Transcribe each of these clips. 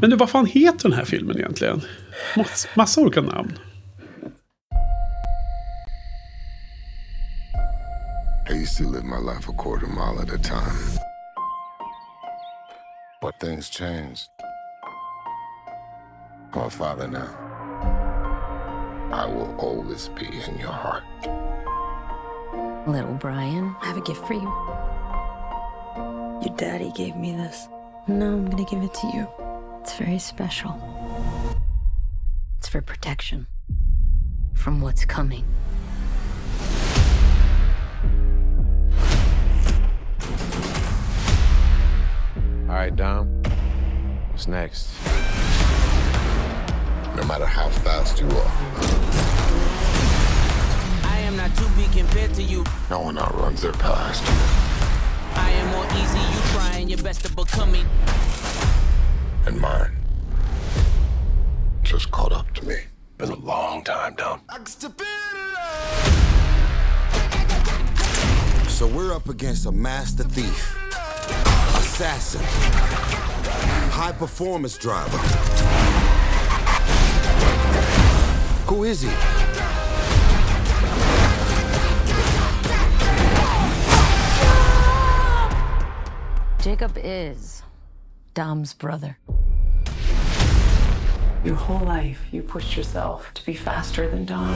Men du, vad fan heter den här filmen egentligen? Mass, massa olika namn. I used to live my life a quarter mile at a time. But things changed. I'm a father now. I will always be in your heart. Little Brian, I have a gift for you. Your daddy gave me this. No, I'm gonna give it to you. It's very special. It's for protection from what's coming. All right, Dom. What's next? No matter how fast you are, I am not to be compared to you. no one outruns their past. I am more easy, you trying your best to become me. And mine just caught up to me. Been a long time, Dom. So we're up against a master thief, assassin, high performance driver. Who is he? Jacob is Dom's brother. Your whole life, you pushed yourself to be faster than Dom,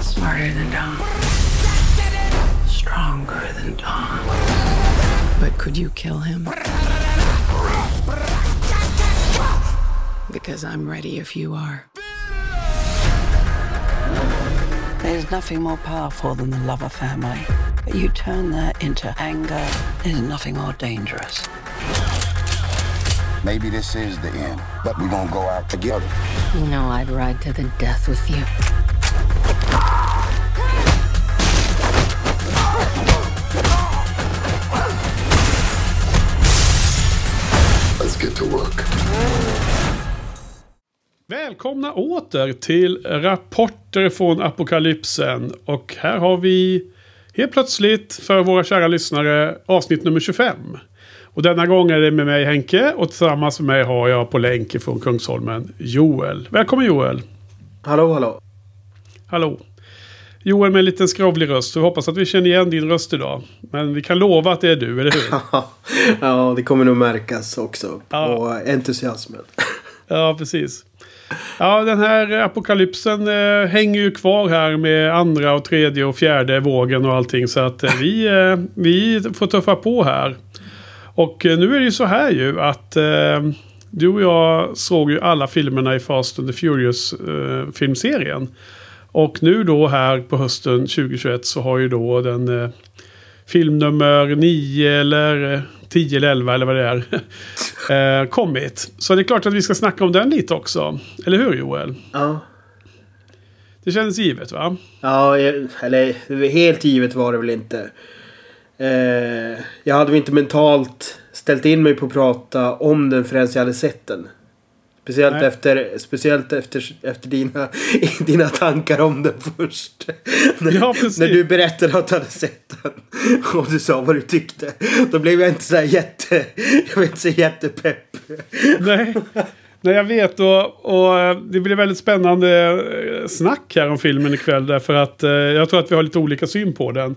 smarter than Dom, stronger than Dom. But could you kill him? Because I'm ready if you are. There's nothing more powerful than the love of family. But you turn that into anger, there's nothing more dangerous. Maybe this is the end, but we're gonna go out together. You know I'd ride to the death with you. Let's get to work. Välkomna åter till Rapporter från Apokalypsen. Och här har vi helt plötsligt för våra kära lyssnare avsnitt nummer 25. Och denna gång är det med mig Henke och tillsammans med mig har jag på länk från Kungsholmen Joel. Välkommen Joel! Hallå, hallå. Hallå! Joel med en liten skrovlig röst. Så vi hoppas att vi känner igen din röst idag. Men vi kan lova att det är du, eller hur? ja, det kommer nog märkas också Ja. på entusiasmen. Ja, precis. Ja, den här apokalypsen eh, hänger ju kvar här med andra och tredje och fjärde vågen och allting. Så att eh, vi, eh, vi får tuffa på här. Och eh, nu är det ju så här ju att eh, du och jag såg ju alla filmerna i Fast and the Furious eh. Och nu då här på hösten 2021 så har ju då den eh, film nummer 9 eller eh, 10 eller 11 eller vad det är eh, kommit. Så det är klart att vi ska snacka om den lite också. Eller hur Joel? Ja. Det kändes givet va? Ja, jag- eller helt givet var det väl inte. Eh, jag hade väl inte mentalt ställt in mig på att prata om den förrän jag hade sett den. Speciellt Nej. efter, speciellt efter, efter dina, dina tankar om den först. Ja, precis. När du berättade att du hade sett den. Och du sa vad du tyckte. Då blev jag inte så här jätte... Jag var inte så jättepepp. Nej. Nej, jag vet. Och, och eh, det blir väldigt spännande eh, snack här om filmen ikväll. Därför att eh, jag tror att vi har lite olika syn på den.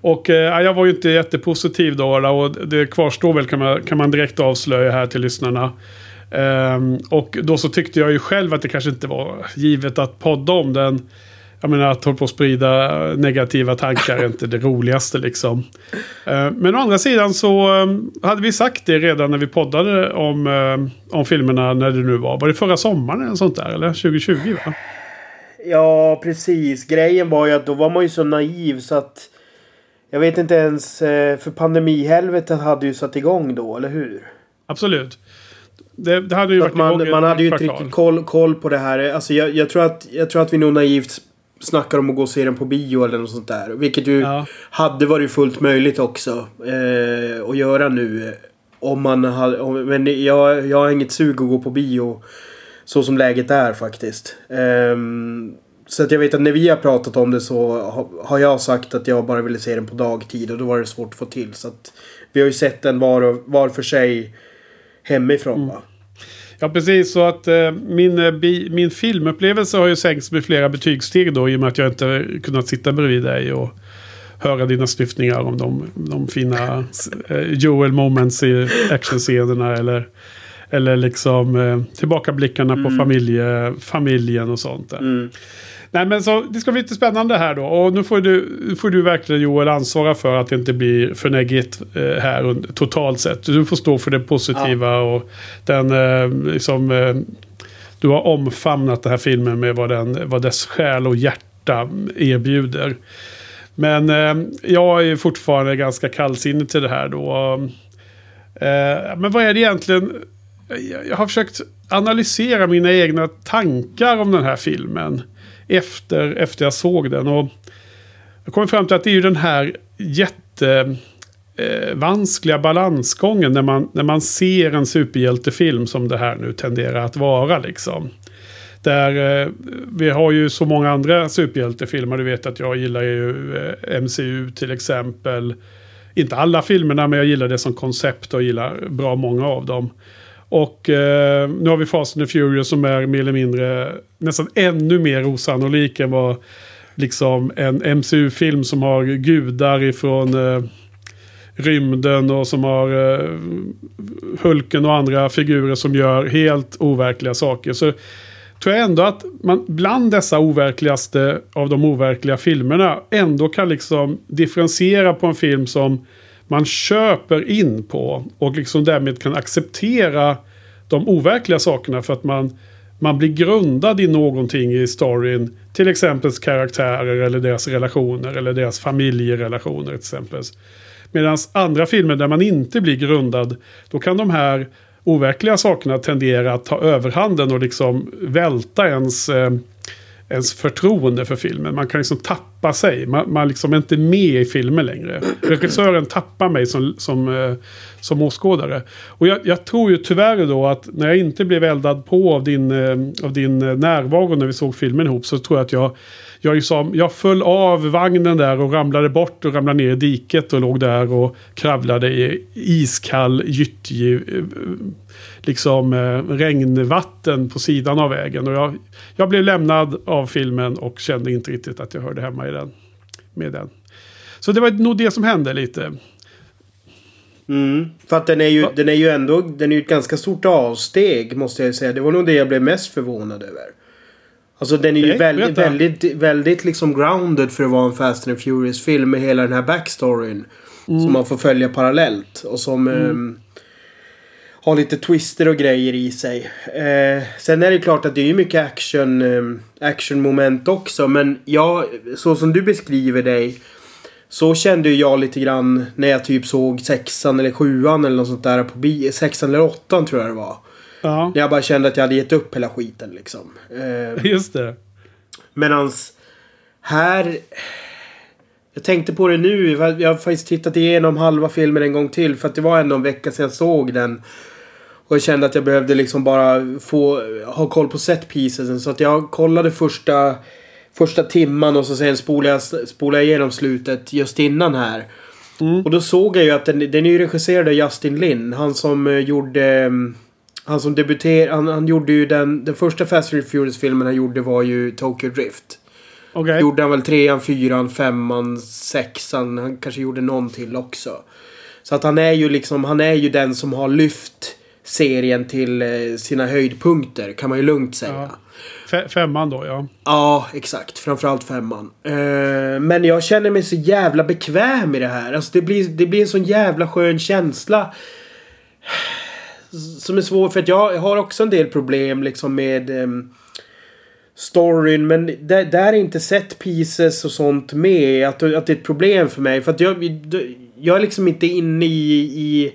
Och eh, jag var ju inte jättepositiv då. Och det kvarstår väl kan man, kan man direkt avslöja här till lyssnarna. Ehm, och då så tyckte jag ju själv att det kanske inte var givet att podda om den. Jag menar att hålla på att sprida negativa tankar är inte det roligaste liksom. Eh, Men å andra sidan så eh, hade vi sagt det redan när vi poddade om, eh, om filmerna när det nu var. Var det förra sommaren eller sånt där? Eller 2020 va? Ja, precis. Grejen var ju att då var man ju så naiv så att... Jag vet inte ens... För pandemihelvetet hade ju satt igång då, eller hur? Absolut. Det, det hade ju varit man, man hade ju inte riktigt koll, koll på det här. Alltså jag, jag, tror att, jag tror att vi nog naivt snackar om att gå och se den på bio eller något sånt där. Vilket ju Ja. hade varit fullt möjligt också. Eh, att göra nu. eh, Om man hade... Om, men jag, jag har inget sug att gå på bio. Så som läget är faktiskt. Ehm, så att jag vet att när vi har pratat om det så ha- har jag sagt att jag bara ville se den på dagtid. Och då var det svårt att få till. Så att vi har ju sett den var, och, var för sig hemifrån va. Ja, precis. Så att eh, min, eh, bi, min filmupplevelse har ju sänkts med flera betygssteg då. I och med att jag inte kunnat sitta bredvid dig och höra dina snyftningar om de, de fina eh, Joel moments i actionscenerna. Eller, eller liksom eh, tillbakablickarna på familje, familjen och sånt där. Nej men så det ska bli lite spännande här då. Och nu får du, får du verkligen Joel ansvara för att det inte blir för neggigt eh, här totalt sett. Du får stå för det positiva och den eh, liksom... Eh, du har omfamnat den här filmen med vad, den, vad dess själ och hjärta erbjuder. Men eh, jag är fortfarande ganska kallsinnig till det här då. Eh, men vad är det egentligen? Jag, jag har försökt analysera mina egna tankar om den här filmen. Efter, efter jag såg den. Och jag kom fram till att det är ju den här jätte eh, vanskliga balansgången när man, när man ser en superhjältefilm som det här nu tenderar att vara. Liksom. Där eh, vi har ju så många andra superhjältefilmer. Du vet att jag gillar ju eh, MCU till exempel. Inte alla filmerna men jag gillar det som koncept och gillar bra många av dem. Och eh, nu har vi Fast and the Furious som är mer eller mindre nästan ännu mer osannolik än vad liksom en MCU-film som har gudar ifrån eh, rymden och som har eh, Hulken och andra figurer som gör helt overkliga saker. Så tror jag ändå att man bland dessa overkligaste av de overkliga filmerna ändå kan liksom differentiera på en film som man köper in på och liksom därmed kan acceptera de overkliga sakerna för att man, man blir grundad i någonting i storyn. Till exempel karaktärer eller deras relationer eller deras familjerelationer till exempel. Medan andra filmer där man inte blir grundad, då kan de här overkliga sakerna tendera att ta överhanden och liksom välta ens, eh, ens förtroende för filmen. Man kan liksom tappa sig. Man, man liksom är inte med i filmen längre. Regissören tappar mig som, som, eh, som åskådare. Och jag, jag tror ju tyvärr då att när jag inte blev eldad på av din, eh, av din eh, närvaro när vi såg filmen ihop så tror jag att jag jag, liksom, jag föll av vagnen där och ramlade bort och ramlade ner i diket och låg där och kravlade i iskall, gyttjig, eh, liksom eh, regnvatten på sidan av vägen. Och jag, jag blev lämnad av filmen och kände inte riktigt att jag hörde hemma i den. Med den. Så det var nog det som hände lite. Mm. För att den är ju, den är ju ändå den är ju ett ganska stort avsteg måste jag säga. Det var nog det jag blev mest förvånad över. Alltså den är ju väldigt, väldigt, väldigt liksom grounded för att vara en Fast and Furious film med hela den här backstoryn. Mm. Som man får följa parallellt och som ehm, har lite twister och grejer i sig. Eh, sen är det klart att det är mycket action, ehm, actionmoment också men jag, så som du beskriver dig så kände ju jag lite grann när jag typ såg sexan eller sjuan eller något sånt där på bi- sexan eller åttan tror jag det var. Ja, När jag bara kände att jag hade gett upp hela skiten liksom. Eh, just det. Medans här... Jag tänkte på det nu. Jag har faktiskt tittat igenom halva filmen en gång till. För att det var ändå en vecka sedan jag såg den. Och jag kände att jag behövde liksom bara få ha koll på set pieces. Så att jag kollade första, första timman och så sen spolade jag, spolade jag igenom slutet just innan här. Och då såg jag ju att den, den är ju regisserad av Justin Lin. Han som eh, gjorde... mm, Han som debuterade... Han, han gjorde ju den... Den första Fast and Furious-filmen han gjorde var ju Tokyo Drift. Okej. Gjorde han väl trean, fyran, femman, sexan. Han kanske gjorde någon till också. Så att han är ju liksom, han är ju den som har lyft serien till eh, sina höjdpunkter. Kan man ju lugnt säga. Ja. Ja, Fe- Femman då, ja. exakt. Framförallt femman. Eh, men jag känner mig så jävla bekväm i det här. Alltså det blir, det blir en sån jävla skön känsla. Som är svår för att jag har också en del problem liksom med ehm, storyn. Men där, där är inte set pieces och sånt med. Att, att det är ett problem för mig. För att jag, jag är liksom inte inne i, i,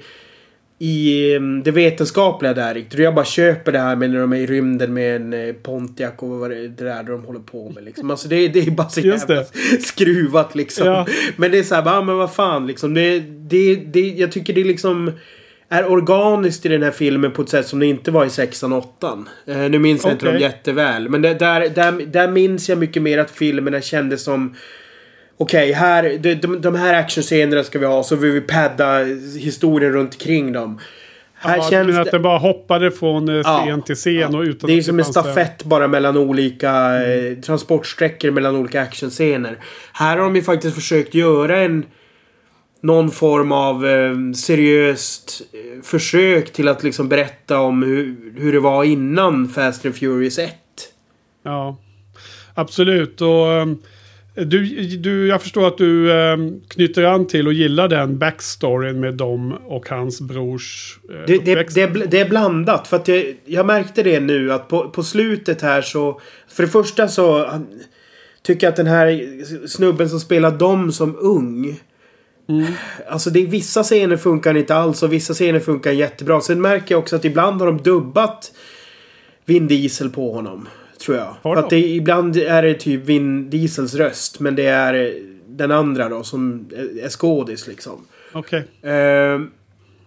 i ehm, det vetenskapliga där riktigt. Jag bara köper det här med när de är i rymden med en eh, Pontiac och vad det, där de håller på med liksom. Alltså det, det är bara så jävla skruvat liksom. Ja. Men det är så här, bara, men vad fan liksom. Det, det, det, jag tycker det liksom är organiskt i den här filmen på ett sätt som det inte var i sexan och åttan. Eh, nu minns jag inte dem jätteväl. Men det, där, där, där minns jag mycket mer att filmerna kändes som Okej, här, de, de, de här actionscenerna ska vi ha så vill vi padda historien runt omkring dem. Här ja, känns men att det... bara hoppade från eh, Ja, scen till scen och utan Det är som en stafett bara mellan olika eh, transportsträckor mellan olika actionscener. Här har de ju faktiskt försökt göra en någon form av eh, seriöst eh, försök till att liksom berätta om hur, hur det var innan Fast and Furious 1. Ja, absolut. Och, ehm, du, du, jag förstår att du ehm, knyter an till och gillar den backstoryn med dem och hans brors eh, Det, det, det, det är blandat. För att jag, jag märkte det nu att på, på slutet här så... För det första så han, tycker jag att den här snubben som spelar dem som ung. Alltså det, vissa scener funkar inte alls och vissa scener funkar jättebra. Sen märker jag också att ibland har de dubbat Vin Diesel på honom. Tror jag. Har För att de? det, ibland är det typ Vin Diesels röst. Men det är den andra då som är, skådis liksom. Okej. Eh,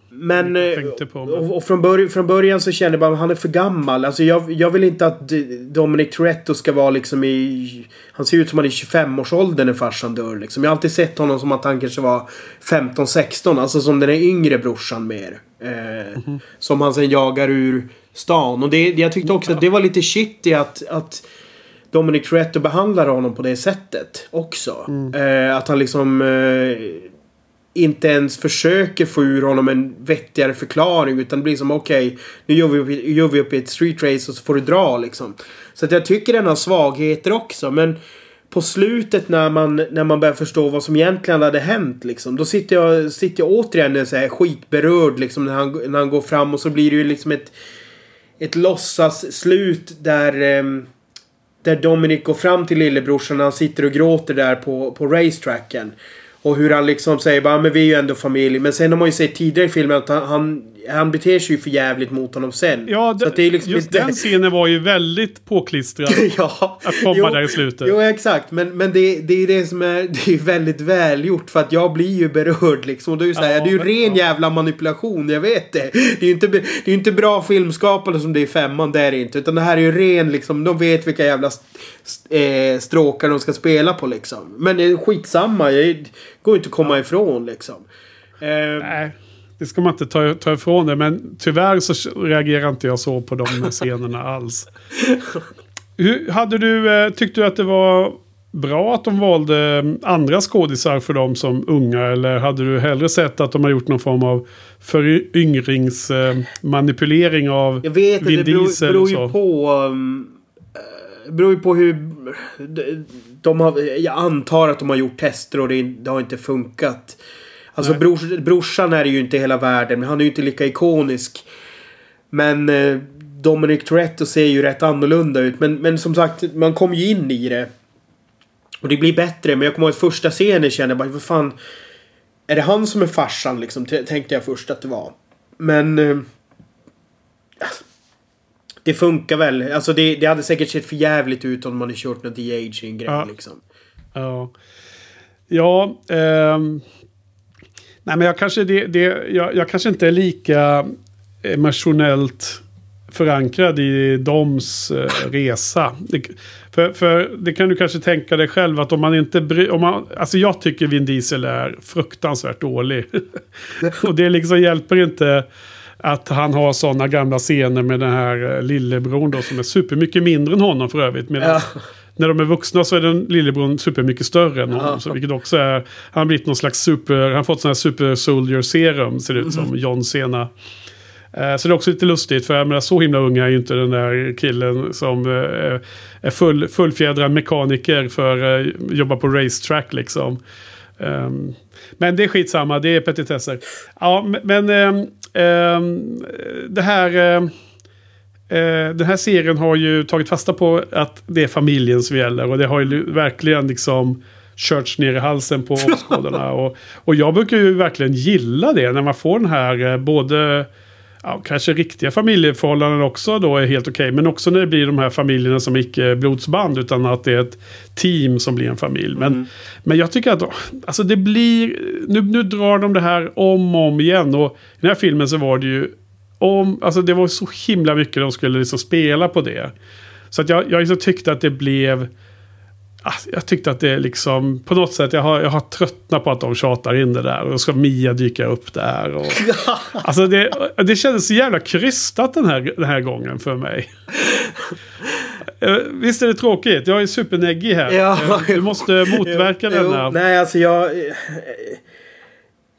men... Jag eh, men- och, och från, börj från början så kände jag bara att han är för gammal. Alltså jag, jag vill inte att Dominic Toretto ska vara liksom i... Han ser ut som han är i 25-årsåldern när farsan dör liksom. Jag har alltid sett honom som att han kanske var 15-16. Alltså som den är yngre brorsan mer. Eh, Mhm. Som han sen jagar ur stan. Och det, jag tyckte också att det var lite shitty att... att Dominic Toretto behandlar honom på det sättet också. Eh, att han liksom eh, inte ens försöker få ur honom en vettigare förklaring. Utan det blir som okej, nu gör vi, upp, gör vi upp ett street race och så får du dra liksom. Så att jag tycker den har svagheter också. Men på slutet när man, när man börjar förstå vad som egentligen hade hänt liksom. Då sitter jag, sitter jag återigen så här skitberörd liksom när han, när han går fram och så blir det ju liksom ett ett låtsas slut där ehm, där Dominic går fram till lillebrorsan när han sitter och gråter där på, på racetracken. Och hur han liksom säger bara men vi är ju ändå familj. Men sen har man ju sett tidigare i filmen att han, han, han beter sig ju för jävligt mot honom sen. Ja, Så det, är liksom just inte- den scenen var ju väldigt påklistrad. ja. Att komma där i slutet. Jo, exakt. Men, men det, det är det som är, det är väldigt välgjort. För att jag blir ju berörd liksom. Och det är ju, så här, Ja, det är ju men- ren jävla manipulation, jag vet det. Det är ju inte, det är ju inte bra filmskapande som det är i femman, det är det inte. Utan det här är ju ren liksom, de vet vilka jävla eh, stråkar de ska spela på liksom. Men det är skitsamma, det går inte att komma ifrån liksom. Eh, Nej, det ska man inte ta, ta ifrån det. Men tyvärr så reagerar inte jag så på de scenerna alls. Hur, hade du, eh, tyckte du att det var bra att de valde mm, andra skådisar för dem som unga? Eller hade du hellre sett att de har gjort någon form av föryngringsmanipulering av Jag vet inte, det beror, beror ju på... Um, eh, beror ju på hur... de- De har, jag antar att de har gjort tester och det, det har inte funkat. Alltså brors, brorsan är ju inte hela världen, men han är ju inte lika ikonisk. Men eh, Dominic Toretto ser ju rätt annorlunda ut. Men, men som sagt, man kommer ju in i det. Och det blir bättre. Men jag kommer ihåg att första scenen kände jag bara, vad fan. Är det han som är farsan liksom? Tänkte jag först att det var. Men... Eh, det funkar väl. Alltså det, det hade säkert sett för jävligt ut om man hade kört något de-aging grej Ja. liksom. Ja, ja ehm, nej men jag kanske, det, det, jag, jag kanske inte är lika emotionellt förankrad i doms eh, resa. Det, för, för det kan du kanske tänka dig själv att om man inte bry, om man, Alltså jag tycker Vin Diesel är fruktansvärt dålig. Och det liksom hjälper inte att han har sådana gamla scener med den här eh, lillebror då som är supermycket mindre än honom för övrigt. Medan Ja när de är vuxna så är den lillebror supermycket större än honom. Så, vilket också är, han har blivit någon slags super, han har fått sån här super soldier serum ser det ut som, John Cena. Eh, Så det är också lite lustigt för jag menar, så himla unga är ju inte den där killen som eh, är full, fullfjädrad mekaniker för eh, jobba på racetrack liksom. Ehm, men det är skitsamma, det är petitesser. Ja, men- ehm, ehm, det här... Eh, den här serien har ju tagit fasta på att det är familjen som gäller. Och det har ju verkligen liksom körts ner i halsen på åskådarna. och, och jag brukar ju verkligen gilla det när man får den här eh, både... Ja, kanske riktiga familjeförhållanden också då är helt okej. men också när det blir de här familjerna som icke blodsband. Utan att det är ett team som blir en familj. Men, men jag tycker att alltså det blir... Nu, nu drar de det här om och om igen. Och i den här filmen så var det ju om, alltså det var så himla mycket de skulle liksom spela på det. Så att jag, jag liksom tyckte att det blev... ah, jag tyckte att det liksom på något sätt. Jag har, jag har tröttnat på att de tjatar in det där. Och ska Mia dyka upp där. Och, alltså det, det kändes så jävla krystat den här, den här gången för mig. Eh, Visst är det tråkigt? Jag är superneggig här. Ja. Eh, Du måste motverka Jo, denna. Nej, alltså jag...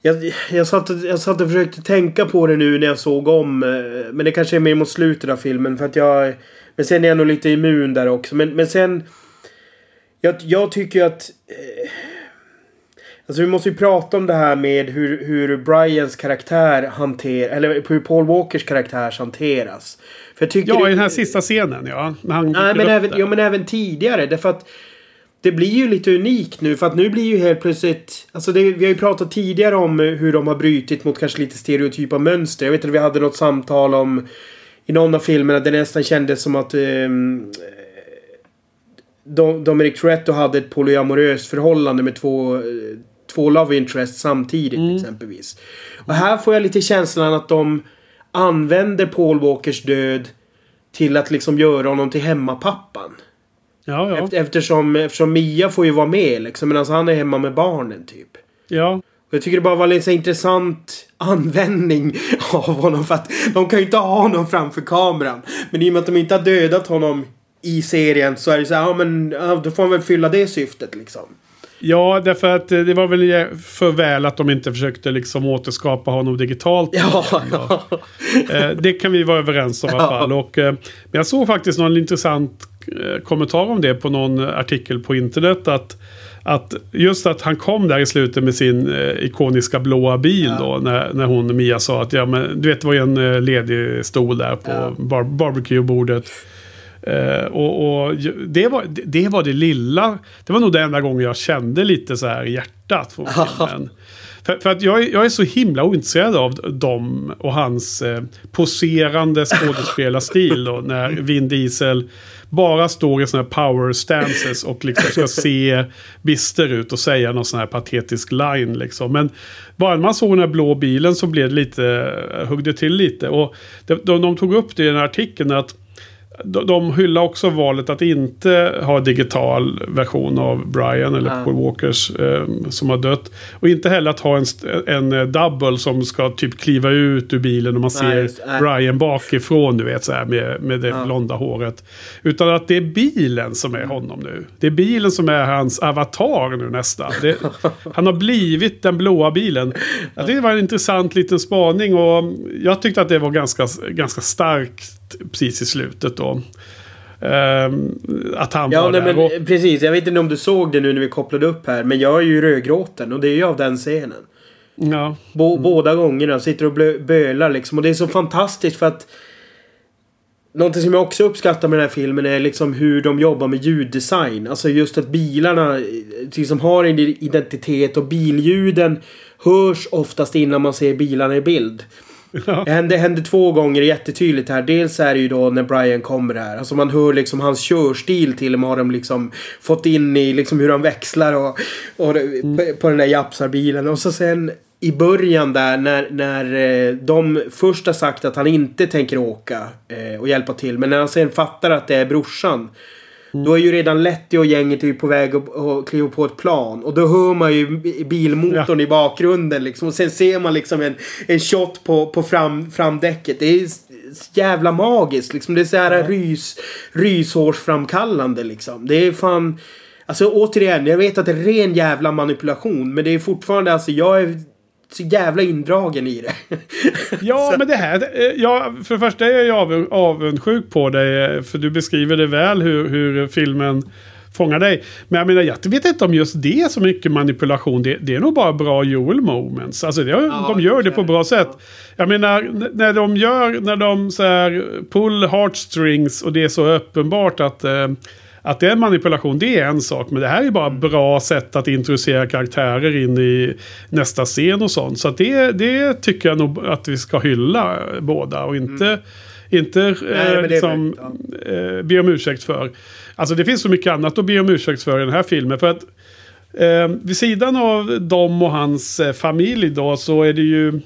Jag, jag, satt, jag satt och försökte tänka på det nu när jag såg om. eh, Men det kanske är mer mot slutet av filmen. För att jag... Men sen är jag nog lite immun där också. Men, men sen... Jag, jag tycker att... Eh, alltså vi måste ju prata om det här med hur, hur Brians karaktär hanterar... Eller hur Paul Walkers karaktär hanteras. För jag tycker Ja, i den här sista scenen ja. När han Nej, men även, där. ja, men även tidigare. Därför att det blir ju lite unikt nu. För att nu blir ju helt plötsligt... Alltså det, vi har ju pratat tidigare om eh, hur de har brutit mot kanske lite stereotypa mönster. Jag vet att vi hade något samtal om... I någon av filmerna det nästan kändes som att... ehm, Dom- Dominic Toretto hade ett polyamoröst förhållande med två, eh, två love interests samtidigt exempelvis. Och här får jag lite känslan att de använder Paul Walkers död till att liksom göra honom till hemmapappan. Ja, ja. Efter, eftersom, eftersom Mia får ju vara med liksom. Medan han är hemma med barnen typ. ja. Jag tycker det bara var lite så intressant användning av honom. För att de kan ju inte ha honom framför kameran. Men i och med att de inte har dödat honom i serien så är det så här, ja men då får han väl fylla det syftet liksom. Ja, därför att eh, det var väl för väl att de inte försökte liksom återskapa honom digitalt. Ja, Eh, Det kan vi vara överens om i alla fall. Och, eh, men jag såg faktiskt någon intressant kommentar om det på någon artikel på internet. Att, att just att han kom där i slutet med sin eh, ikoniska blåa bil då. När, när hon Mia sa att ja men du vet det var ju en eh, ledig stol där på Ja. bar barbecuebordet. Eh, och, och det, var, det, det var det lilla. Det var nog den enda gången jag kände lite så här hjärtat från filmen. För, för att jag, jag är så himla ointresserad av dem och hans eh, poserande skådespelarstil. Då, när Vin Diesel bara står i sådana här power stances och liksom ska se bister ut och säga någon sån här patetisk line. Liksom. Men bara när man såg den här blå bilen så blev det lite, eh, huggde högg det till lite. Och de, de, de tog upp det i den här artikeln att de, hyllar också valet att inte ha digital version av Brian eller. Paul Walkers eh, som har dött. Och inte heller att ha en, en eh, double som ska typ kliva ut ur bilen och man ser nej. Brian bakifrån, du vet så här med, med det Ja. blonda håret. Utan att det är bilen som är honom nu. Det är bilen som är hans avatar nu nästan. Det, han har blivit den blåa bilen. Jag det var en intressant liten spaning och jag tyckte att det var ganska, ganska starkt precis i slutet då. Ehm, att han Ja, var nej, där. men och, precis. Jag vet inte om du såg det nu när vi kopplade upp här. Men jag är ju rödgråten och det är ju av den scenen. ja, Bo- Båda gångerna. Sitter och bölar liksom. Och det är så fantastiskt för att... Någonting som jag också uppskattar med den här filmen är liksom hur de jobbar med ljuddesign. Alltså just att bilarna liksom har en identitet och billjuden hörs oftast innan man ser bilarna i bild. Det hände, hände två gånger jättetydligt här. Dels är det ju då när Brian kommer här. Alltså man hör liksom hans körstil till och med har de liksom fått in i liksom hur han växlar och, och på, på den där japsarbilen. Och så sen i början där när, när eh, de först har sagt att han inte tänker åka eh, och hjälpa till. Men när han sen fattar att det är brorsan. Då är ju redan Letty och gänget är ju på väg att att kliva på ett plan. Och då hör man ju bi- bilmotorn i bakgrunden liksom. Och sen ser man liksom en, en shot på, på fram, framdäcket. Det är jävla magiskt liksom. Det är så här rys, ryshårsframkallande liksom. Det är fan... Alltså återigen, jag vet att det är ren jävla manipulation. Men det är fortfarande alltså, jag är så jävla indragen i det. ja men det här. eh, Ja, för det första är jag avund- avundsjuk på dig. eh, För du beskriver det väl hur, hur filmen fångar dig. Men jag menar, jag vet inte om just det är så mycket manipulation. Det, det är nog bara bra Joel moments. Alltså det, de gör det på bra sätt. Jag menar, när de gör, när de så här pull heartstrings och det är så uppenbart att eh, att det är manipulation, det är en sak. Men det här är bara bra sätt att introducera karaktärer in i nästa scen och sånt. Så det, det tycker jag nog att vi ska hylla eh, båda. Och inte, inte eh, men det är liksom, eh, be om ursäkt för. Alltså det finns så mycket annat att be om ursäkt för i den här filmen. För att eh, vid sidan av dem och hans eh, familj då så är det ju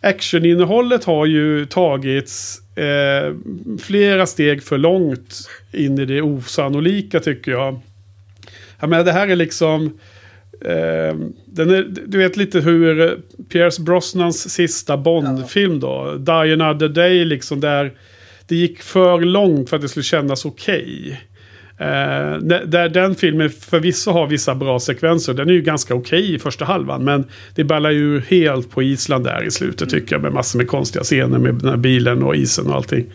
actioninnehållet har ju tagits eh, flera steg för långt in i det osannolika tycker jag. Jag menar, det här är liksom... Eh, den är, du vet lite hur Pierce Brosnans sista Bond-film då. Die Another Day liksom där det gick för långt för att det skulle kännas okej. Okay där, där den filmen förvisso har vissa bra sekvenser. Den är ju ganska okej i första halvan. Men det ballar ju helt på Island där i slutet tycker jag. Med massor med konstiga scener med den här bilen och isen och allting.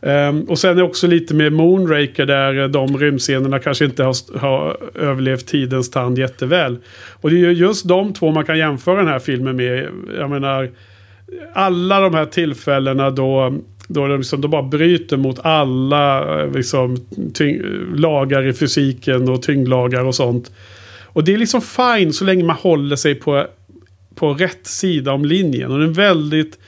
Um, och sen är också lite med Moonraker där de rymdscenerna kanske inte har, har överlevt tidens tand jätteväl. Och det är ju just de två man kan jämföra den här filmen med. Jag menar, alla de här tillfällena då, då de, liksom, de bara bryter mot alla eh, liksom, tyng, lagar i fysiken och tyngdlagar och sånt. Och det är liksom fine så länge man håller sig på, på rätt sida om linjen. Och det är en väldigt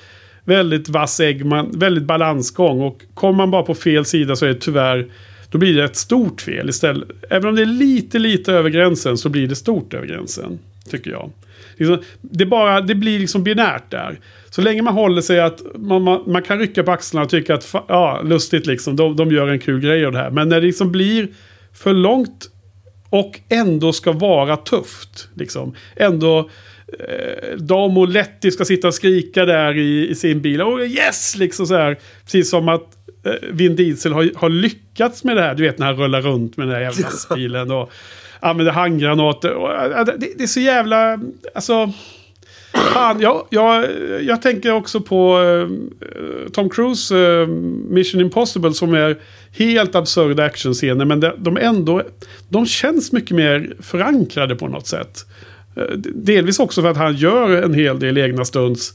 väldigt vass ägg, man, väldigt balansgång. Och kommer man bara på fel sida så är det tyvärr, då blir det ett stort fel istället. Även om det är lite, lite över gränsen så blir det stort över gränsen. Tycker jag. Liksom, det, bara, det blir liksom binärt där. Så länge man håller sig att man, man, man kan rycka på axlarna och tycka att ja, lustigt liksom, de, de gör en kul grej av det här. Men när det liksom blir för långt och ändå ska vara tufft. Liksom. Ändå eh, Dam och Letty ska sitta och skrika där i, i sin bil. Oh yes! Liksom så här. Precis som att eh, Vin Diesel har, har lyckats med det här. Du vet när han rullar runt med den här jävla bilen. Och använder handgranater. Och, äh, det, det är så jävla... Alltså... Fan, jag, jag, jag tänker också på uh, Tom Cruise uh, Mission Impossible som är helt absurda actionscener. Men de, de ändå, de känns mycket mer förankrade på något sätt. Uh, delvis också för att han gör en hel del egna stunts.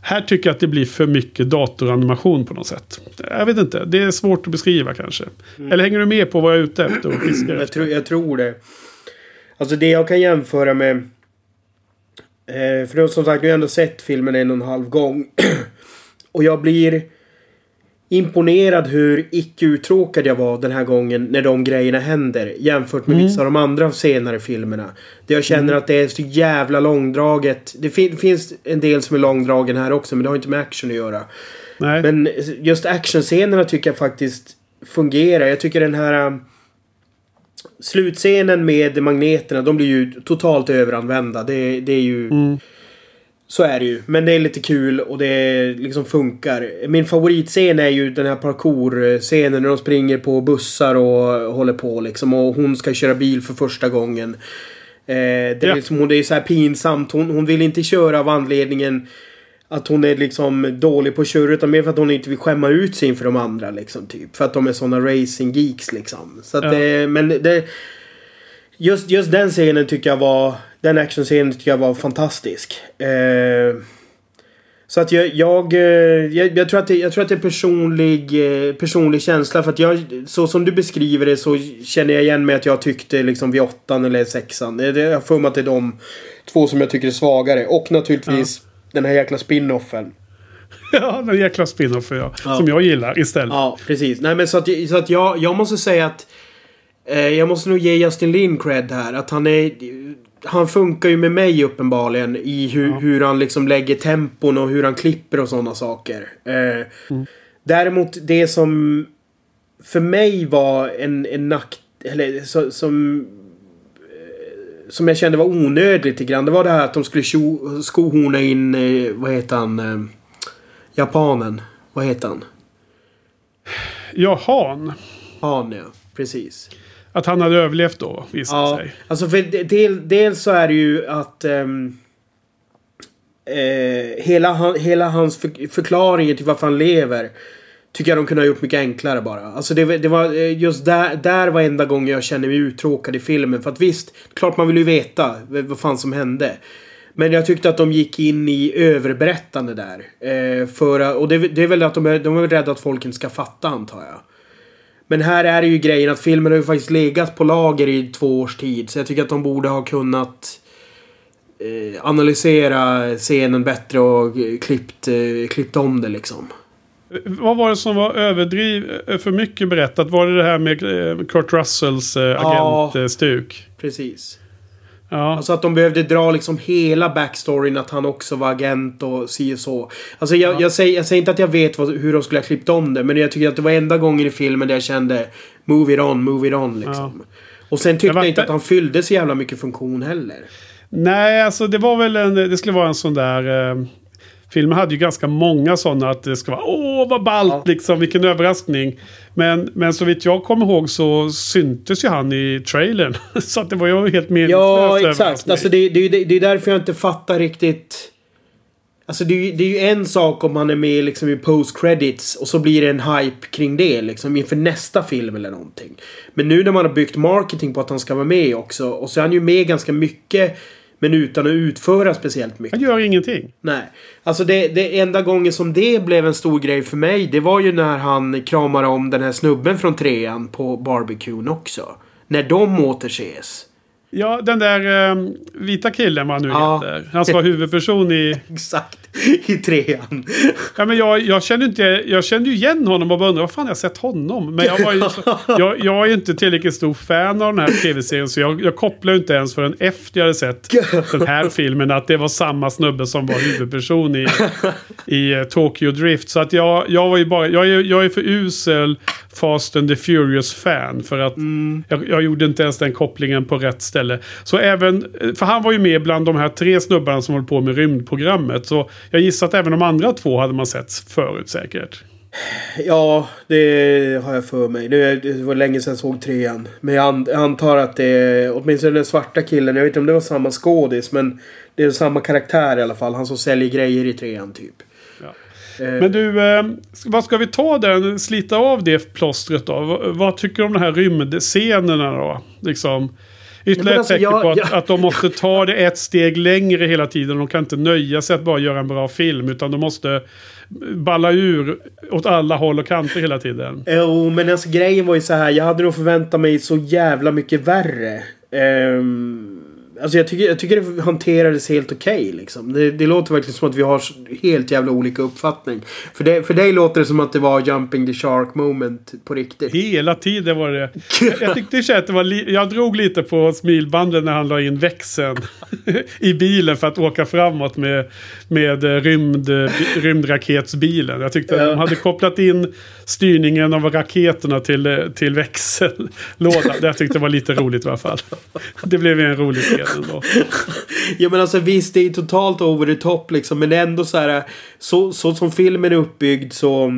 Här tycker jag att det blir för mycket datoranimation på något sätt. Jag vet inte, det är svårt att beskriva kanske. Mm. Eller hänger du med på vad jag är ute efter? Och jag, tror, jag tror det. Alltså det jag kan jämföra med Eh, för som sagt, nu har jag ändå sett filmen en och en halv gång. och jag blir imponerad hur icke uttråkad jag var den här gången när de grejerna händer. Jämfört med mm. vissa av de andra senare filmerna. Där jag känner mm. att det är så jävla långdraget. Det fin finns en del som är långdragen här också men det har inte med action att göra. Nej. Men just actionscenerna tycker jag faktiskt fungerar. Jag tycker den här slutscenen med magneterna, de blir ju totalt överanvända. Det, det är ju... Mm. Så är det ju. Men det är lite kul och det liksom funkar. Min favoritscen är ju den här parkour-scenen när de springer på bussar och håller på liksom. Och hon ska köra bil för första gången. Eh, det, är ja. liksom, det är så här pinsamt. Hon, hon vill inte köra av anledningen att hon är liksom dålig på att köra utan mer för att hon inte vill skämma ut sig inför de andra liksom typ. För att de är såna racing geeks liksom. Så att ja. det, men det... Just, just den scenen tycker jag var... Den actionscenen tycker jag var fantastisk. Eh, så att jag, jag, eh, jag, jag, tror att det, jag tror att det är personlig, eh, personlig känsla. För att jag, så som du beskriver det så känner jag igen mig att jag tyckte liksom vid åttan eller sexan. Jag har för mig att det är de två som jag tycker är svagare. Och naturligtvis ja den här jäkla spinoffen. Ja, den jäkla spinoffen ja. ja. Som jag gillar istället. Ja, precis. Nej men så att, så att jag, jag måste säga att eh, jag måste nog ge Justin Lin cred här. Att han är... Han funkar ju med mig uppenbarligen i hur, ja. hur han liksom lägger tempon och hur han klipper och sådana saker. Eh, mm. Däremot det som för mig var en, en nack... Eller så, som som jag kände var onödigt lite grann. Det var det här att de skulle skohorna in, eh, vad heter han, eh, japanen. Vad heter han? Ja, Han. Han, ja. Precis. Att han hade överlevt då, visade ja, sig. Alltså för del, dels så är det ju att... Um, eh, hela, hela hans för, förklaring till varför han lever Tycker jag de kunde ha gjort mycket enklare bara. Alltså det, det var eh, just där, där var enda gången jag kände mig uttråkad i filmen. För att visst, klart man vill ju veta vad fan som hände. Men jag tyckte att de gick in i överberättande där. Eh, för, och det, det, är väl att de är, de är rädda att folk inte ska fatta antar jag. Men här är det ju grejen att filmen har ju faktiskt legat på lager i två års tid. Så jag tycker att de borde ha kunnat eh, analysera scenen bättre och eh, klippt, eh, klippt om det liksom. Vad var det som var överdrivet, eh, för mycket berättat? Var det det här med eh, Kurt Russells eh, agentstuk? Ja, precis. Ja. Alltså att de behövde dra liksom hela backstoryn att han också var agent och si och så. Alltså jag, ja. jag, säger, jag säger inte att jag vet vad, hur de skulle ha klippt om det. Men jag tycker att det var enda gången i filmen där jag kände Move it on, move it on liksom. Ja. Och sen tyckte jag inte att han fyllde så jävla mycket funktion heller. Nej, alltså det var väl en... Det skulle vara en sån där... Eh, filmen hade ju ganska många sådana att det ska vara åh vad ballt Ja. liksom, vilken överraskning. Men, men så vitt jag kommer ihåg så syntes ju han i trailern. så att det var ju helt meningslöst. Ja, exakt. Alltså det, det, det, är därför jag inte fattar riktigt... Alltså det, det är ju en sak om han är med liksom i post credits och så blir det en hype kring det liksom inför nästa film eller någonting. Men nu när man har byggt marketing på att han ska vara med också och så är han ju med ganska mycket men utan att utföra speciellt mycket. Han gör ingenting. Nej. Alltså det, det enda gången som det blev en stor grej för mig det var ju när han kramar om den här snubben från trean på barbecuen också. När de återses. Ja, den där eh, vita killen vad han nu Ja. heter. Han som var huvudperson i... Exakt. I trean. Ja, men jag, jag, kände inte, jag kände ju igen honom och bara undrade vad fan jag sett honom? Men jag, var ju jag, jag är inte tillräckligt stor fan av den här tv-serien så jag, jag kopplade inte ens förrän efter jag hade sett den här filmen att det var samma snubbe som var huvudperson i, i eh, Tokyo Drift. Så att jag, jag var ju bara, jag är, jag är för usel Fast and the Furious-fan för att jag, jag gjorde inte ens den kopplingen på rätt ställe. Så även, för han var ju med bland de här tre snubbarna som höll på med rymdprogrammet. Så jag gissar att även de andra två hade man sett förut säkert. Ja, det har jag för mig. Det, det var länge sedan jag såg trean. Men jag, an, jag antar att det är åtminstone den svarta killen. Jag vet inte om det var samma skådis. Men det är samma karaktär i alla fall. Han som säljer grejer i trean typ. Ja. Eh, Men du, eh, vad ska vi ta den, slita av det plåstret då? Vad tycker du om de här rymdscenerna då? Liksom, ytterligare men ett alltså, tecken på att, jag- att de måste ta det ett steg längre hela tiden. De kan inte nöja sig att bara göra en bra film. Utan de måste balla ur åt alla håll och kanter hela tiden. Jo, men alltså grejen var ju så här. Jag hade nog förväntat mig så jävla mycket värre. Ehm, alltså jag tycker, jag tycker det hanterades helt okej liksom. Det, det låter verkligen som att vi har helt jävla olika uppfattning. För, det, för dig låter det som att det var jumping the shark moment på riktigt. Hela tiden var det. Jag, jag tyckte att det var li- Jag drog lite på smilbanden när han la in växeln i bilen för att åka framåt med, med eh, rymd, bi- rymdraketsbilen. Jag tyckte att de hade kopplat in styrningen av raketerna till, eh, till växellådan. Det jag tyckte var lite roligt i alla fall. Det blev en rolig scen ändå. Ja men alltså visst det är totalt over the top liksom. Men ändå så här. Så, så som filmen är uppbyggd så.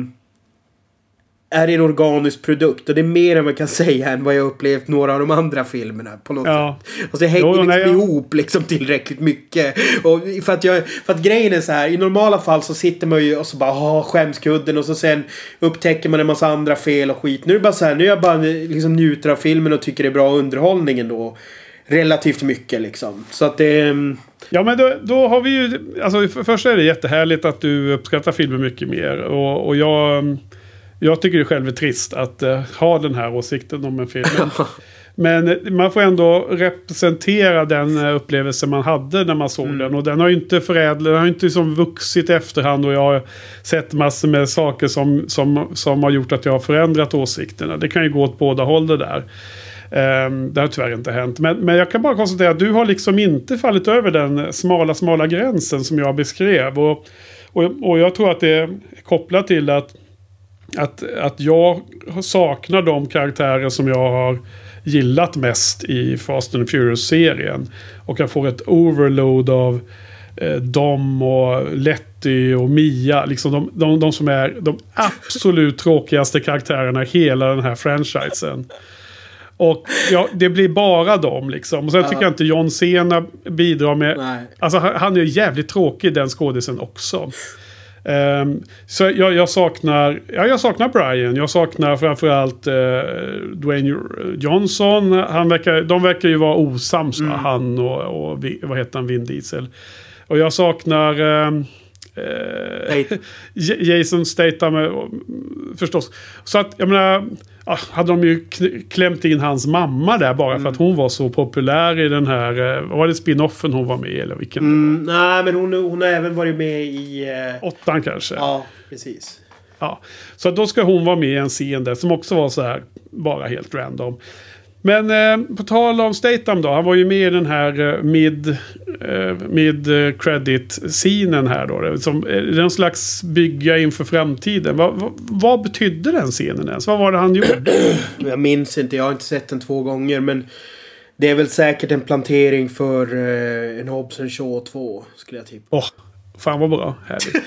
Är det en organisk produkt. Och det är mer än jag kan säga än vad jag upplevt några av de andra filmerna. På något Ja. sätt. Alltså det hänger Jo, liksom jag- ihop liksom tillräckligt mycket. Och för att, jag, för att grejen är så här. I normala fall så sitter man ju och så bara ha skämskudden. Och så sen upptäcker man en massa andra fel och skit. Nu är det bara så här. Nu är jag bara liksom njuter av filmen och tycker det är bra underhållning ändå. Relativt mycket liksom. Så att det... mm, Ja men då, då har vi ju... Alltså för först är det jättehärligt att du uppskattar filmen mycket mer. Och, och jag... Jag tycker det själv är trist att eh, ha den här åsikten om en film. Men, men man får ändå representera den eh, upplevelse man hade när man såg den. Och den har ju inte förädlat, den har ju inte liksom vuxit i efterhand. Och jag har sett massor med saker som, som, som har gjort att jag har förändrat åsikterna. Det kan ju gå åt båda håll det där. Ehm, det har tyvärr inte hänt. Men, men jag kan bara konstatera att du har liksom inte fallit över den smala, smala gränsen som jag beskrev. Och, och, och jag tror att det är kopplat till att, att, att jag saknar de karaktärer som jag har gillat mest i Fast and Furious-serien. Och jag får ett overload av eh, dem och Letty och Mia. Liksom de, de, de som är de absolut tråkigaste karaktärerna i hela den här franchisen. Och ja, det blir bara dem liksom. Och sen tycker jag inte John Cena bidrar med... Nej. Alltså han, är jävligt tråkig den skådisen också. Ehm, så jag, jag saknar... Ja, jag saknar Brian. Jag saknar framförallt uh, Dwayne Johnson. Han verkar, de verkar ju vara osams, va? han och, och vad heter han, Vin Diesel. Och jag saknar... ehm, eh, Jason Statham eh, förstås. Så att jag menar, hade de ju klämt in hans mamma där bara för att hon var så populär i den här, eh, var det spin-offen hon var med i eller vilken? Mm, nej, men hon, hon har även varit med i... eh, Åttan kanske? ja, precis. Ja. Så att då ska hon vara med i en scen där som också var så här, bara helt random. Men eh, på tal om Statham då. Han var ju med i den här eh, mid, eh, mid eh, credit scenen här då. Som, eh, är en slags bygga inför framtiden. Va, va, vad betydde den scenen ens? Vad var det han gjorde? Jag minns inte, jag har inte sett den två gånger men det är väl säkert en plantering för eh, en Hobson Shaw 2 skulle jag tippa. Åh, fan vad bra. Härligt.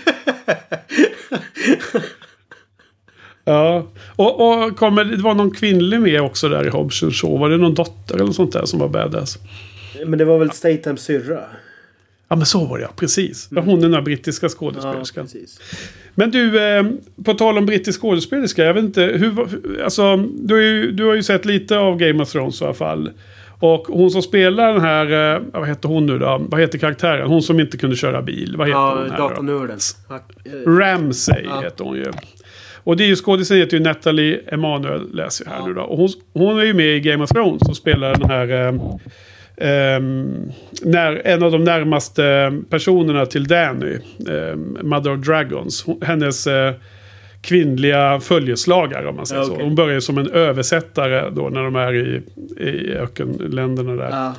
ja, och, och kommer, det var någon kvinnlig med också där i Hobson Shaw. Var det någon dotter eller något sånt där som var badass? Men det var väl Statams syrra? Ja men så var det ja, precis. Ja, Hon den där brittiska Ja, skådespelerskan. precis. men du, eh, på tal om brittisk skådespelerska. Jag vet inte, hur, alltså, du, har ju, du har ju sett lite av Game of Thrones i alla fall. Och hon som spelar den här, eh, vad heter hon nu då? Vad heter karaktären? Hon som inte kunde köra bil. Vad heter Ja, hon här. Ja, eh, Ramsay Ja. heter hon ju. Och det är ju skådisen heter ju Natalie Emanuel läser jag här nu då. Och hon, hon är ju med i Game of Thrones och spelar den här... ehm, när, en av de närmaste personerna till Danny. ehm, Mother of Dragons. Hon, hennes eh, kvinnliga följeslagare om man säger Ja, så. Hon börjar som en översättare då när de är i, i ökenländerna där. ja.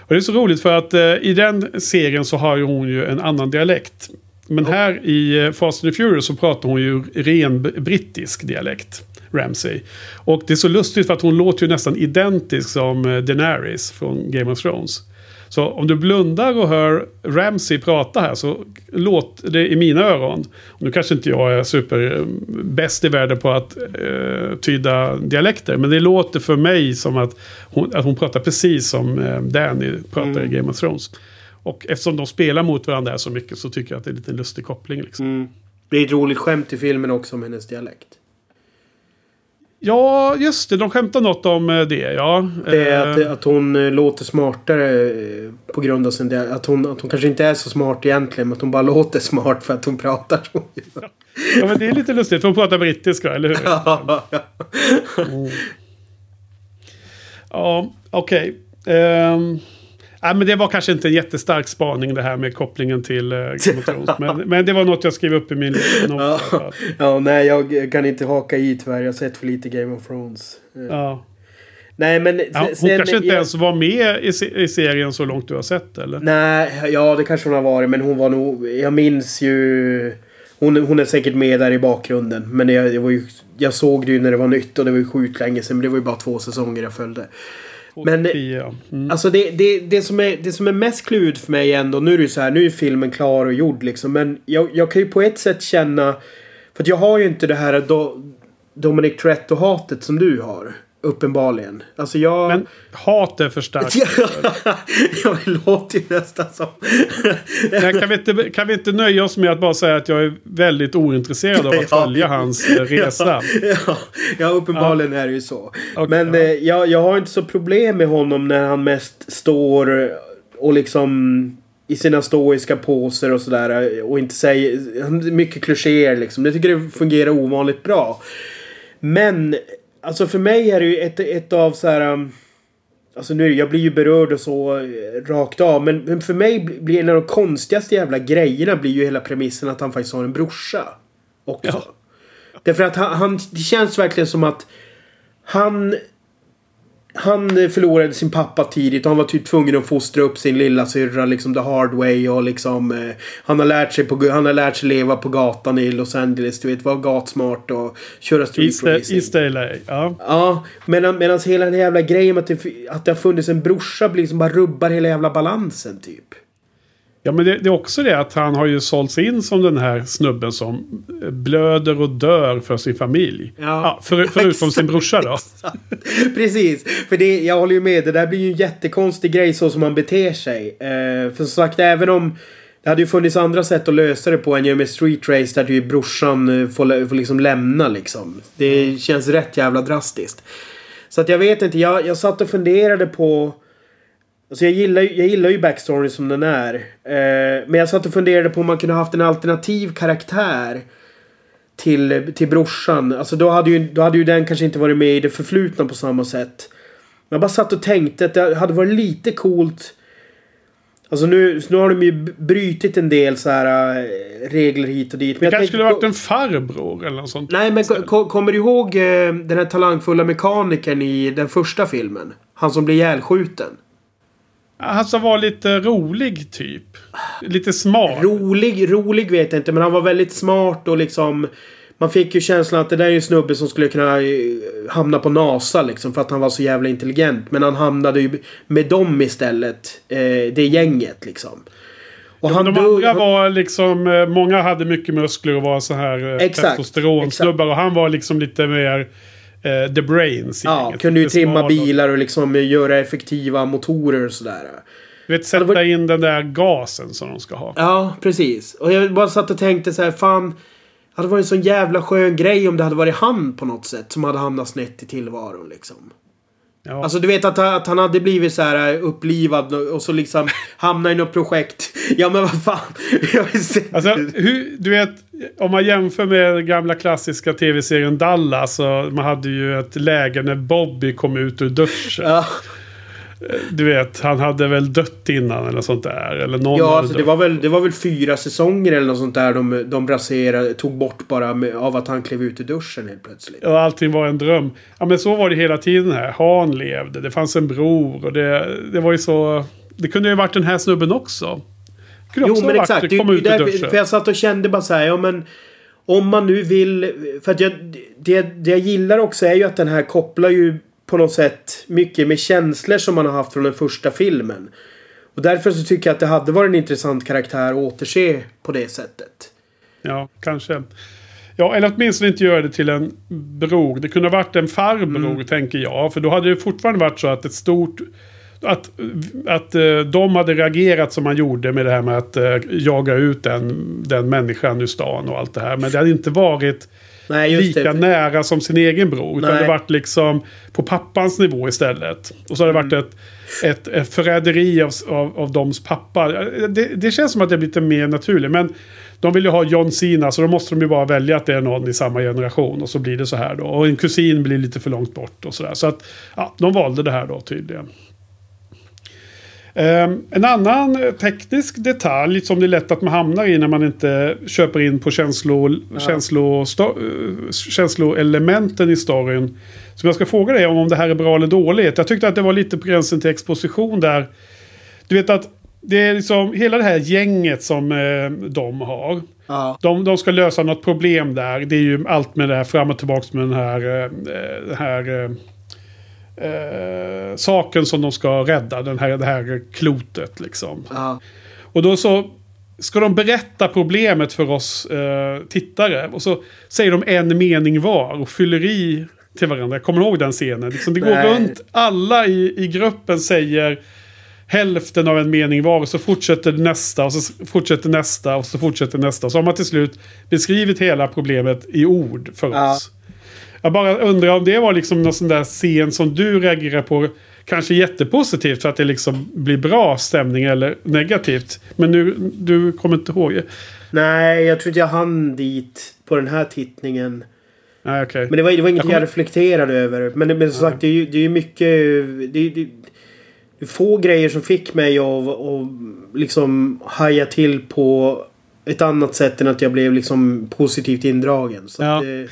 Och det är så roligt för att eh, i den serien så har ju hon ju en annan dialekt. Men här i eh, Fast and the Furious så pratar hon ju ren brittisk dialekt. Ramsay. Och det är så lustigt för att hon låter ju nästan identisk som eh, Daenerys från Game of Thrones. Så om du blundar och hör Ramsay prata här så låter det i mina öron. Nu kanske inte jag är super eh, bäst i världen på att eh, tyda dialekter. Men det låter för mig som att hon, att hon pratar precis som eh, Danny pratar i Game of Thrones. Och eftersom de spelar mot varandra så mycket så tycker jag att det är lite en lustig koppling. Liksom. Mm. Det är ett roligt skämt i filmen också om hennes dialekt. Ja, just det. De skämtar något om eh, det. Ja. Det är att, Eh, att hon eh, låter smartare på grund av sin dialekt. Att hon, att hon kanske inte är så smart egentligen. Men att hon bara låter smart för att hon pratar så. ja, men det är lite lustigt. För hon pratar brittiska, eller hur? Ja, okej. Ehm, nej, men det var kanske inte en jättestark spaning det här med kopplingen till Game of Thrones. Men, men det var något jag skrev upp i min fall. ja, nej jag kan inte haka i tyvärr. Jag har sett för lite Game of Thrones. Eh, Ja. Nej men... Ja, hon sen- kanske inte jag- ens var med i, se- i serien så långt du har sett eller? Nej, ja det kanske hon har varit. Men hon var nog... Jag minns ju... Hon, hon är säkert med där i bakgrunden. Men jag, var ju, jag såg det ju när det var nytt och det var ju sjukt länge sedan. Men det var ju bara två säsonger jag följde. Men- 2010, ja. Mm. Alltså det, det, det, som är, det som är mest klurigt för mig ändå. Nu är det ju så här. Nu är filmen klar och gjord liksom. Men jag, jag kan ju på ett sätt känna... För att jag har ju inte det här Do, Dominic Toretto-hatet som du har. Uppenbarligen. Alltså jag... Men hat är för starkt. ja, det låter ju nästan som... Nej, kan, vi inte, kan vi inte nöja oss med att bara säga att jag är väldigt ointresserad av att Ja. följa hans eh, resa? ja, ja, uppenbarligen är det ju så. Okej, Men ja. eh, jag, jag har inte så problem med honom när han mest står och liksom i sina stoiska poser och sådär och inte säger mycket klichéer liksom. Jag tycker det fungerar ovanligt bra. Men alltså för mig är det ju ett, ett av så här. um, Alltså nu, jag blir ju berörd och så eh, rakt av. Men, men för mig bli- blir en av de konstigaste jävla grejerna blir ju hela premissen att han faktiskt har en brorsa. Också. Ja. Därför att han, han, det känns verkligen som att han han förlorade sin pappa tidigt och han var typ tvungen att fostra upp sin lilla syrra liksom the hard way och liksom eh, han har lärt sig på, han har lärt sig leva på gatan i Los Angeles, du vet, vara gatsmart och köra street East, LA. Ja. Ja, medan, medan hela den jävla grejen med att det, att det har funnits en brorsa blir liksom bara rubbar hela jävla balansen typ. Ja, men det, det är också det att han har ju sålts in som den här snubben som blöder och dör för sin familj. Ja. för, förutom sin brorsa då. Precis, för det, jag håller ju med. Det där blir ju en jättekonstig grej så som han beter sig. Eh, för som sagt, även om det hade ju funnits andra sätt att lösa det på än genom ett street race där ju brorsan eh, får, får liksom lämna liksom. Det känns rätt jävla drastiskt. Så att jag vet inte, jag, jag satt och funderade på... Alltså jag gillar, jag gillar ju backstoryn som den är. Eh, men jag satt och funderade på om man kunde haft en alternativ karaktär till, till brorsan. Alltså då hade, ju, då hade ju den kanske inte varit med i det förflutna på samma sätt. Men jag bara satt och tänkte att det hade varit lite coolt Alltså nu, nu har de ju brytit en del så här äh, regler hit och dit. Det jag kanske skulle varit en farbror eller något sånt. Nej men ko- ko- kommer du ihåg eh, den här talangfulla mekanikern i den första filmen? Han som blir ihjälskjuten. Han som var lite rolig typ. Lite smart. Rolig, rolig vet jag inte men han var väldigt smart och liksom man fick ju känslan att det där är ju en snubbe som skulle kunna eh, hamna på NASA liksom för att han var så jävla intelligent. Men han hamnade ju med dem istället. Eh, det gänget liksom. Och men de andra han- var liksom, eh, många hade mycket muskler och var så här eh, Exakt, testosteronsnubbar. Och han var liksom lite mer eh, the brains Ja, gänget. kunde ju trimma bilar och liksom eh, göra effektiva motorer och sådär. Du vet, sätta var- in den där gasen som de ska ha. Ja, precis. Och jag bara satt och tänkte så här, fan. Det hade varit en sån jävla skön grej om det hade varit han på något sätt som hade hamnat snett i tillvaron liksom. Ja. Alltså du vet att, att han hade blivit så här eh, upplivad och så liksom hamnat i något projekt. Ja men vad fan. Alltså, hur, du vet, om man jämför med den gamla klassiska tv-serien Dallas. Så man hade ju ett läge när Bobby kom ut ur duschen. ja, Du vet, han hade väl dött innan eller sånt där. Eller någon ja alltså, det, var väl, det var väl fyra säsonger eller något sånt där de, de raserade, tog bort bara med, av att han klev ut ur duschen helt plötsligt. Och allting var en dröm. Ja men så var det hela tiden här. Han levde, det fanns en bror och det, det var ju så... Det kunde ju varit den här snubben också. Kunde Jo också men exakt. Det, kom det, ut ur duschen. för jag satt och kände bara så här, ja men om man nu vill... För att jag, det, det jag gillar också är ju att den här kopplar ju på något sätt mycket med känslor som man har haft från den första filmen. Och därför så tycker jag att det hade varit en intressant karaktär att återse på det sättet. Ja, kanske. Ja, eller åtminstone inte göra det till en bror. Det kunde ha varit en farbror, Mm. tänker jag. För då hade det fortfarande varit så att ett stort... Att, att eh, de hade reagerat som man gjorde med det här med att eh, jaga ut den, den människan ur stan och allt det här. Men det hade inte varit Nej, lika det. nära som sin egen bror. Utan Nej. det varit liksom på pappans nivå istället. Och så har det Mm. varit ett, ett, ett förräderi av, av, av doms pappa. Det, det känns som att det blir lite mer naturligt. Men de vill ju ha John Cena så då måste de ju bara välja att det är någon i samma generation. Och så blir det så här då. Och en kusin blir lite för långt bort och sådär. Så att ja, de valde det här då tydligen. Ehm, en annan eh, teknisk detalj som det är lätt att man hamnar i när man inte köper in på känslo, känslo, sto, eh, känsloelementen i storyn. Som jag ska fråga dig om, om det här är bra eller dåligt. Jag tyckte att det var lite på gränsen till exposition där. Du vet att det är liksom hela det här gänget som eh, de har. Ja. De, de ska lösa något problem där. Det är ju allt med det här fram och tillbaka med den här, eh, den här eh, eh, saken som de ska rädda. Den här, det här klotet liksom. Ja. Och då så ska de berätta problemet för oss eh, tittare. Och så säger de en mening var och fyller i till varandra. Jag kommer ihåg den scenen. Liksom, det går Nej. runt. Alla i, i gruppen säger hälften av en mening var. Och så fortsätter nästa och så fortsätter nästa och så fortsätter nästa. Så har man till slut beskrivit hela problemet i ord för Ja. oss. Jag bara undrar om det var liksom någon sån där scen som du reagerar på. Kanske jättepositivt för att det liksom blir bra stämning eller negativt. Men nu, du kommer inte ihåg. Nej, jag tror inte jag hann dit på den här tittningen. Nej, okej. Men det var, det var inget Jag kommer- jag reflekterade över. Men, men som sagt, det är ju, det är mycket... Det, är- det, det är få grejer som fick mig att, att liksom haja till på ett annat sätt än att jag blev liksom positivt indragen. Så Ja. det,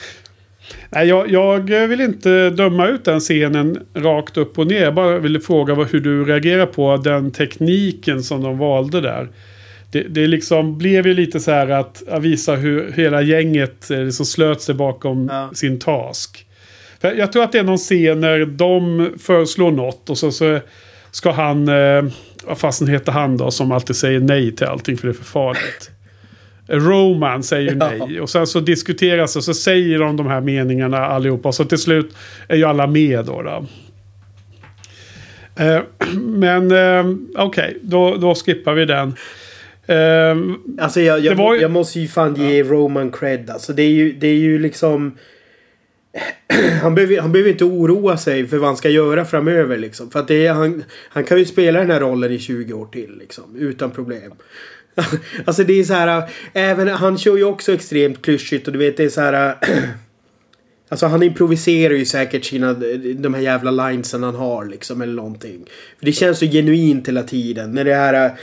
Nej, jag, jag vill inte döma ut den scenen rakt upp och ner. Jag bara ville fråga vad, hur du reagerar på den tekniken som de valde där. Det, det liksom blev ju lite så här att, visa hur hela gänget eh, liksom slöt sig bakom Ja. sin task. För jag tror att det är någon scen när de föreslår något och så, så ska han, eh, vad fasen heter han då, som alltid säger nej till allting för det är för farligt. Roman säger Ja. nej. Och sen så diskuteras och så säger de de här meningarna allihopa. Och så till slut är ju alla med då. då. Eh, men eh, okej, då, då skippar vi den. Eh, alltså jag, jag, Det ju- jag måste ju fan ge Roman cred. Alltså det är ju, det är ju liksom... Han behöver, han behöver inte oroa sig för vad han ska göra framöver liksom. För att det är, han, han kan ju spela den här rollen i 20 år till liksom. Utan problem. alltså det är så här. Även, han kör ju också extremt klyschigt och du vet det är så här. Alltså han improviserar ju säkert sina, de här jävla linesen han har liksom eller någonting. För det känns så genuint hela tiden. När det här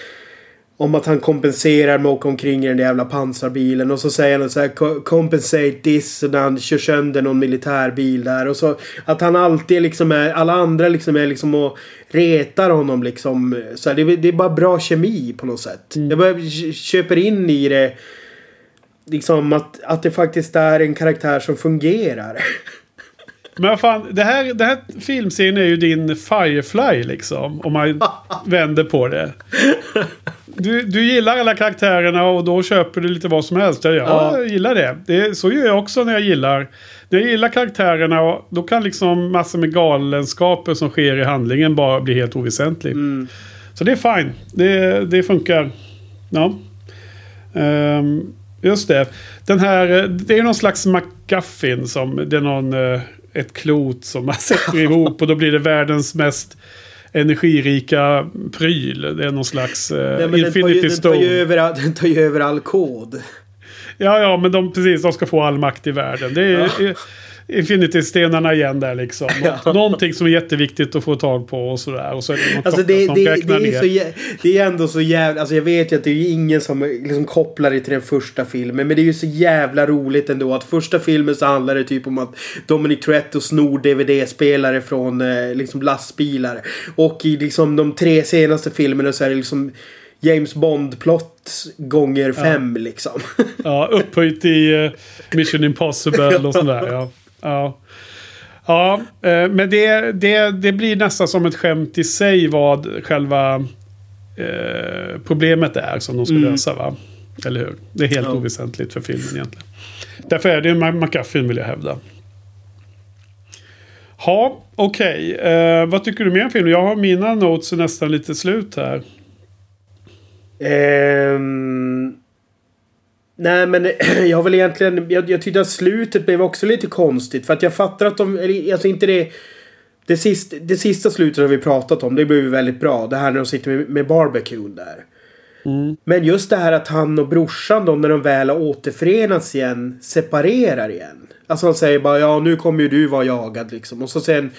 om att han kompenserar med att åka omkring i den där jävla pansarbilen. Och så säger han så här "Co- compensate this. När han kör sönder någon militärbil där. Och så att han alltid liksom är, alla andra liksom är liksom och retar honom liksom. Så här, det, är- det är bara bra kemi på något sätt. Jag bara köper in i det. Liksom att, att det faktiskt är en karaktär som fungerar. Men fan, det här, det här filmserien är ju din Firefly liksom. Om man vänder på det. Du, du gillar alla karaktärerna och då köper du lite vad som helst. Ja, Ja. jag gillar det. det. Så gör jag också när jag gillar. När jag gillar karaktärerna och då kan liksom massor med galenskaper som sker i handlingen bara bli helt oväsentlig. Så det är fine. Det, det funkar. Ja. Ehm, just det. Den här, det är någon slags McGuffin som det är någon, eh, ett klot som man sätter ihop och då blir det världens mest energirika pryl. Det är någon slags eh, Nej, men den, tar ju, Infinity den, tar ju Stone. över, den tar ju över all kod. Ja, ja, men de, precis, de ska få all makt i världen. Det är ja. Infinity-stenarna igen där liksom. Nå- Någonting som är jätteviktigt att få tag på och sådär. Och så är det någon Alltså det, som det, det, är ner. så, det är ändå så jävla... Alltså jag vet ju att det är ingen som liksom kopplar det till den första filmen. Men det är ju så jävla roligt ändå att första filmen så handlar det typ om att Dominic Toretto snor DVD-spelare från eh, liksom lastbilar. Och i liksom de tre senaste filmerna så är det liksom James Bond-plott gånger fem liksom. Ja, upphöjt i eh, Mission Impossible och sådär. Ja, ja. ja eh, men det, det, det blir nästan som ett skämt i sig vad själva eh, problemet är som de ska lösa. Va? Eller hur? Det är helt Ja. oväsentligt för filmen egentligen. Därför är det en McGuffin vill jag hävda. Ja, okej. Eh, vad tycker du mer om filmen? Jag har mina notes nästan lite slut här. Ehm, nej men jag väl egentligen... Jag, jag tyckte att slutet blev också lite konstigt. För att jag fattar att de... Alltså inte det... Det sista, det sista slutet har vi pratat om. Det blev ju väldigt bra. Det här när de sitter med, med barbecuen där. Men just det här att han och brorsan då när de väl har återförenats igen separerar igen. Alltså han säger bara ja nu kommer ju du vara jagad liksom. Och så sen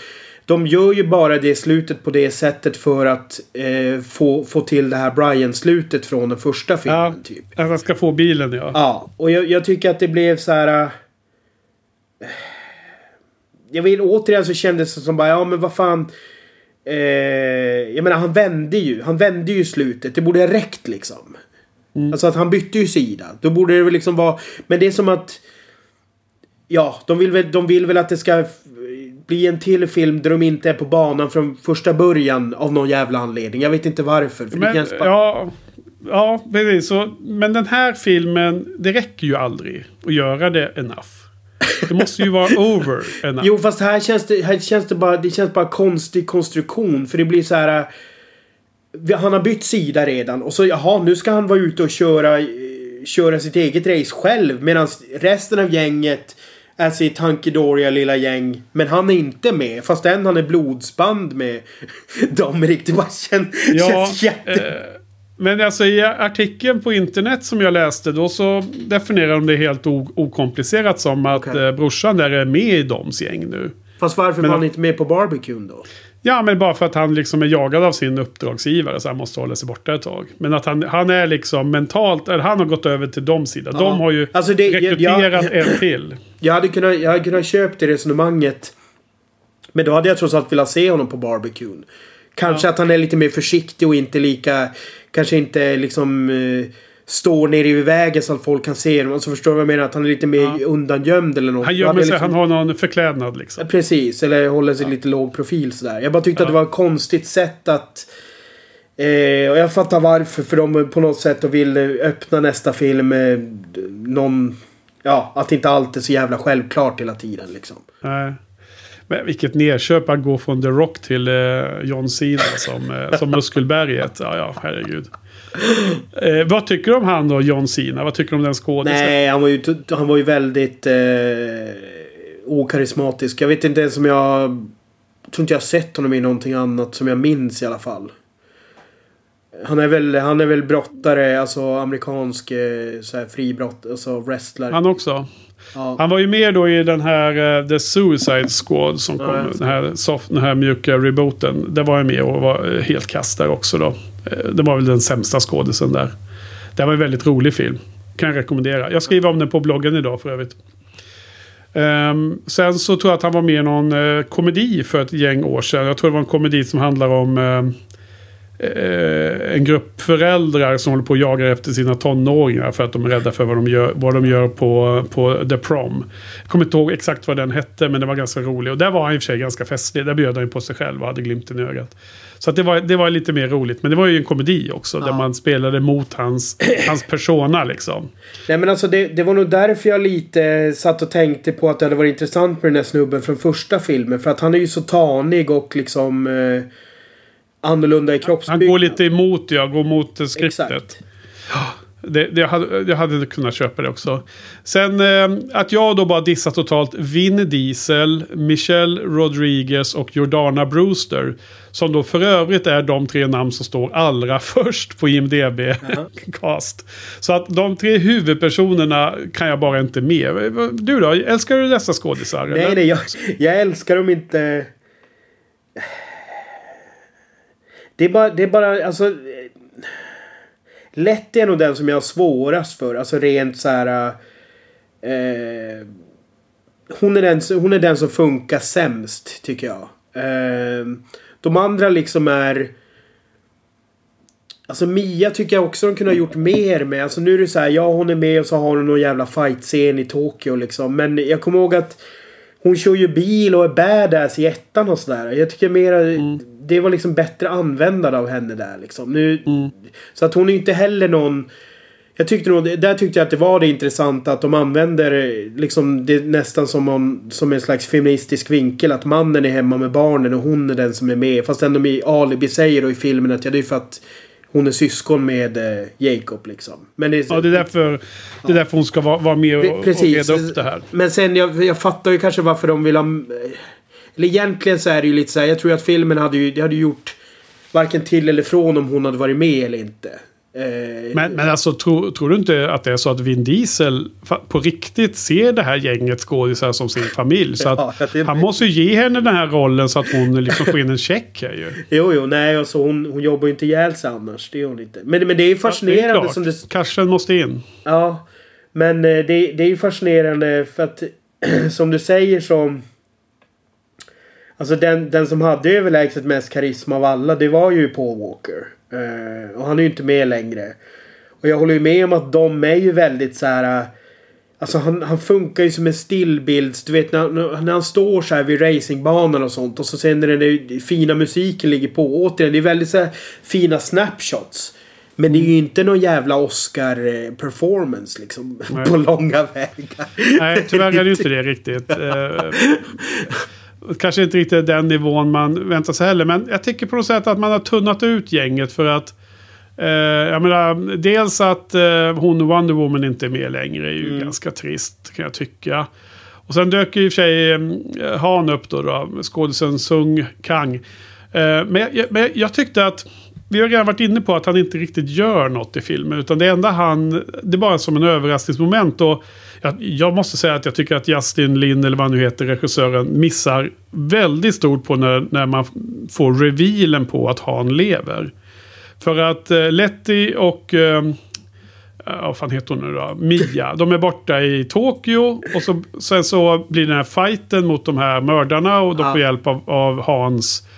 de gör ju bara det slutet på det sättet för att eh, få, få till det här Brian-slutet från den första filmen Ja, typ. att jag ska få bilen ja. Ja, och jag, jag tycker att det blev så här... äh, Jag vill återigen så kändes det som bara, ja men vad fan. Eh, jag menar han vände ju. Han vände ju slutet. Det borde ha räckt liksom. Alltså att han bytte ju sida. Då borde det väl liksom vara... Men det är som att... Ja, de vill väl, de vill väl att det ska bli en till film där de inte är på banan från första början av någon jävla anledning. Jag vet inte varför. För det Men, bara... ja, ja, precis. Så, men den här filmen, det räcker ju aldrig att göra det enough. Det måste ju vara over enough. Jo fast här känns det, här känns det bara, det känns bara konstig konstruktion. För det blir så här. äh, Han har bytt sida redan och så jaha nu ska han vara ute och köra, eh, köra sitt eget race själv. Medan resten av gänget är sitt hunky lilla gäng. Men han är inte med. Fast än han är blodsband med Dominic. Det bara kän, Ja, känns jätte... eh, men alltså i artikeln på internet som jag läste då så definierar de det helt okomplicerat som att Okej. eh, brorsan där är med i doms gäng nu. Fast varför men- var han inte med på barbecuen då? Ja, men bara för att han liksom är jagad av sin uppdragsgivare så han måste hålla sig borta ett tag. Men att han, han är liksom mentalt, eller han har gått över till doms sida. Ja. De har ju Alltså det- jag- rekryterat jag- en till. Jag hade kunnat, jag hade kunnat köpa det resonemanget. Men då hade jag trots allt velat se honom på barbecuen. Kanske att han är lite mer försiktig och inte lika... Kanske inte liksom... Eh, står nere i vägen så att folk kan se honom. Alltså förstår du vad jag menar? Att han är lite mer undangömd eller något. Han gömmer sig, liksom- han har någon förklädnad liksom. Precis, eller håller sig lite låg profil sådär. Jag bara tyckte att det var ett konstigt sätt att... Eh, och jag fattar varför. För de på något sätt vill eh, öppna nästa film med någon... Ja, att inte allt är så jävla självklart hela tiden liksom. Nej. Men vilket nedköp att gå från The Rock till eh, John Cena som, eh, som Muskelberget. Ja, ja, herregud. Eh, vad tycker du om han då, John Cena? Vad tycker du om den skådisen? Nej, han var ju, han var ju väldigt eh, okarismatisk. Jag vet inte ens om jag... tror inte jag har sett honom i någonting annat som jag minns i alla fall. Han är väl, han är väl brottare, alltså amerikansk eh, så här, fribrott, alltså wrestler. Han också. ja. Han var ju med då i den här uh, The Suicide Squad som kom. Ja, den, här soft, den här mjuka rebooten. Där var jag med och var eh, helt kast där också då. Eh, det var väl den sämsta skådisen där. Det var en väldigt rolig film. Kan jag rekommendera. Jag skriver om den på bloggen idag för övrigt. Um, sen så tror jag att han var med i någon uh, komedi för ett gäng år sedan. Jag tror det var en komedi som handlar om Uh, en grupp föräldrar som håller på och jagar efter sina tonåringar för att de är rädda för vad de gör, vad de gör på, på The Prom. Jag kommer inte ihåg exakt vad den hette men det var ganska rolig. Och där var han i och för sig ganska festlig. Där bjöd han ju på sig själv och hade glimten i ögat. Så att det, var, det var lite mer roligt. Men det var ju en komedi också. Där man spelade mot hans, hans persona liksom. Nej men alltså det, det var nog därför jag lite satt och tänkte på att det hade varit intressant med den här snubben från första filmen. För att han är ju så tanig och liksom eh, annorlunda i Han kroppsbyggnad. går lite emot, ja. Går mot skriptet. Exakt. Det, det, jag, hade, jag hade kunnat köpa det också. Sen eh, att jag då bara dissar totalt Vin Diesel, Michelle Rodriguez och Jordana Brewster. Som då för övrigt är de tre namn som står allra först på IMDB cast. Så att de tre huvudpersonerna kan jag bara inte med. Du då? Älskar du dessa skådisar? Nej, nej, jag, jag älskar dem inte. Det är bara, det är bara, alltså. Lätt är nog den som jag har svårast för. Alltså rent så här. Eh, hon, är den, hon är den som funkar sämst, tycker jag. Eh, de andra liksom är... Alltså Mia tycker jag också de kunde ha gjort mer med. Alltså nu är det så här, ja hon är med och så har hon någon jävla fight-scen i Tokyo liksom. Men jag kommer ihåg att hon kör ju bil och är badass i ettan och sådär. Jag tycker mer det var liksom bättre användande av henne där liksom. Nu, Så att hon är inte heller någon... Jag tyckte nog, där tyckte jag att det var det intressanta att de använder liksom det nästan som, om, som en slags feministisk vinkel. Att mannen är hemma med barnen och hon är den som är med. Fast ändå i alibi säger då i filmen att ja, det är för att hon är syskon med eh, Jacob liksom. Men det är, Ja, det är därför, det är därför hon ska vara, vara med och, och Precis. reda upp det här. Men sen jag, jag fattar ju kanske varför de vill ha... Eller egentligen så är det ju lite så här. Jag tror att filmen hade ju, det hade gjort varken till eller från om hon hade varit med eller inte. Eh, Men, men alltså, tror, tror du inte att det är så att Vin Diesel på riktigt ser det här gänget skådisar som sin familj? Så Ja, att det- han måste ju ge henne den här rollen så att hon liksom får in en check här ju. Jo, jo, nej, alltså hon, hon jobbar ju inte ihjäl sig annars. Det gör hon inte. Men, men det är ju Det är fascinerande klart. som det... Cashen måste in. Ja. Men eh, det, det är ju fascinerande för att som du säger så... Alltså den, den som hade överlägset mest karisma av alla det var ju Paul Walker. Eh, och han är ju inte med längre. Och jag håller ju med om att de är ju väldigt så här. eh, Alltså han, han funkar ju som en stillbilds... Du vet när, när han står så här vid racingbanan och sånt. Och så sen när den fina musiken ligger på. Återigen, det är väldigt så här fina snapshots. Men det är ju inte någon jävla Oscar-performance liksom. Nej. På långa vägar. Nej, tyvärr är det ju inte det riktigt. Kanske inte riktigt den nivån man väntar sig heller. Men jag tycker på något sätt att man har tunnat ut gänget för att eh, jag menar, dels att eh, hon Wonder Woman inte är med längre är ju ganska trist kan jag tycka. Och sen dök ju i och för sig eh, Han upp då, då skådisen Sung Kang. Eh, men, jag, men jag tyckte att vi har redan varit inne på att han inte riktigt gör något i filmen. Utan det enda han... Det är bara som en överraskningsmoment. Och jag, jag måste säga att jag tycker att Justin Lin, eller vad han nu heter, regissören, missar väldigt stort på när, när man får revealen på att han lever. För att eh, Letty och... Eh, ja, vad fan heter hon nu då? Mia. De är borta i Tokyo. Och så, sen så blir den här fighten mot de här mördarna. Och de Ja. får hjälp av, av Hans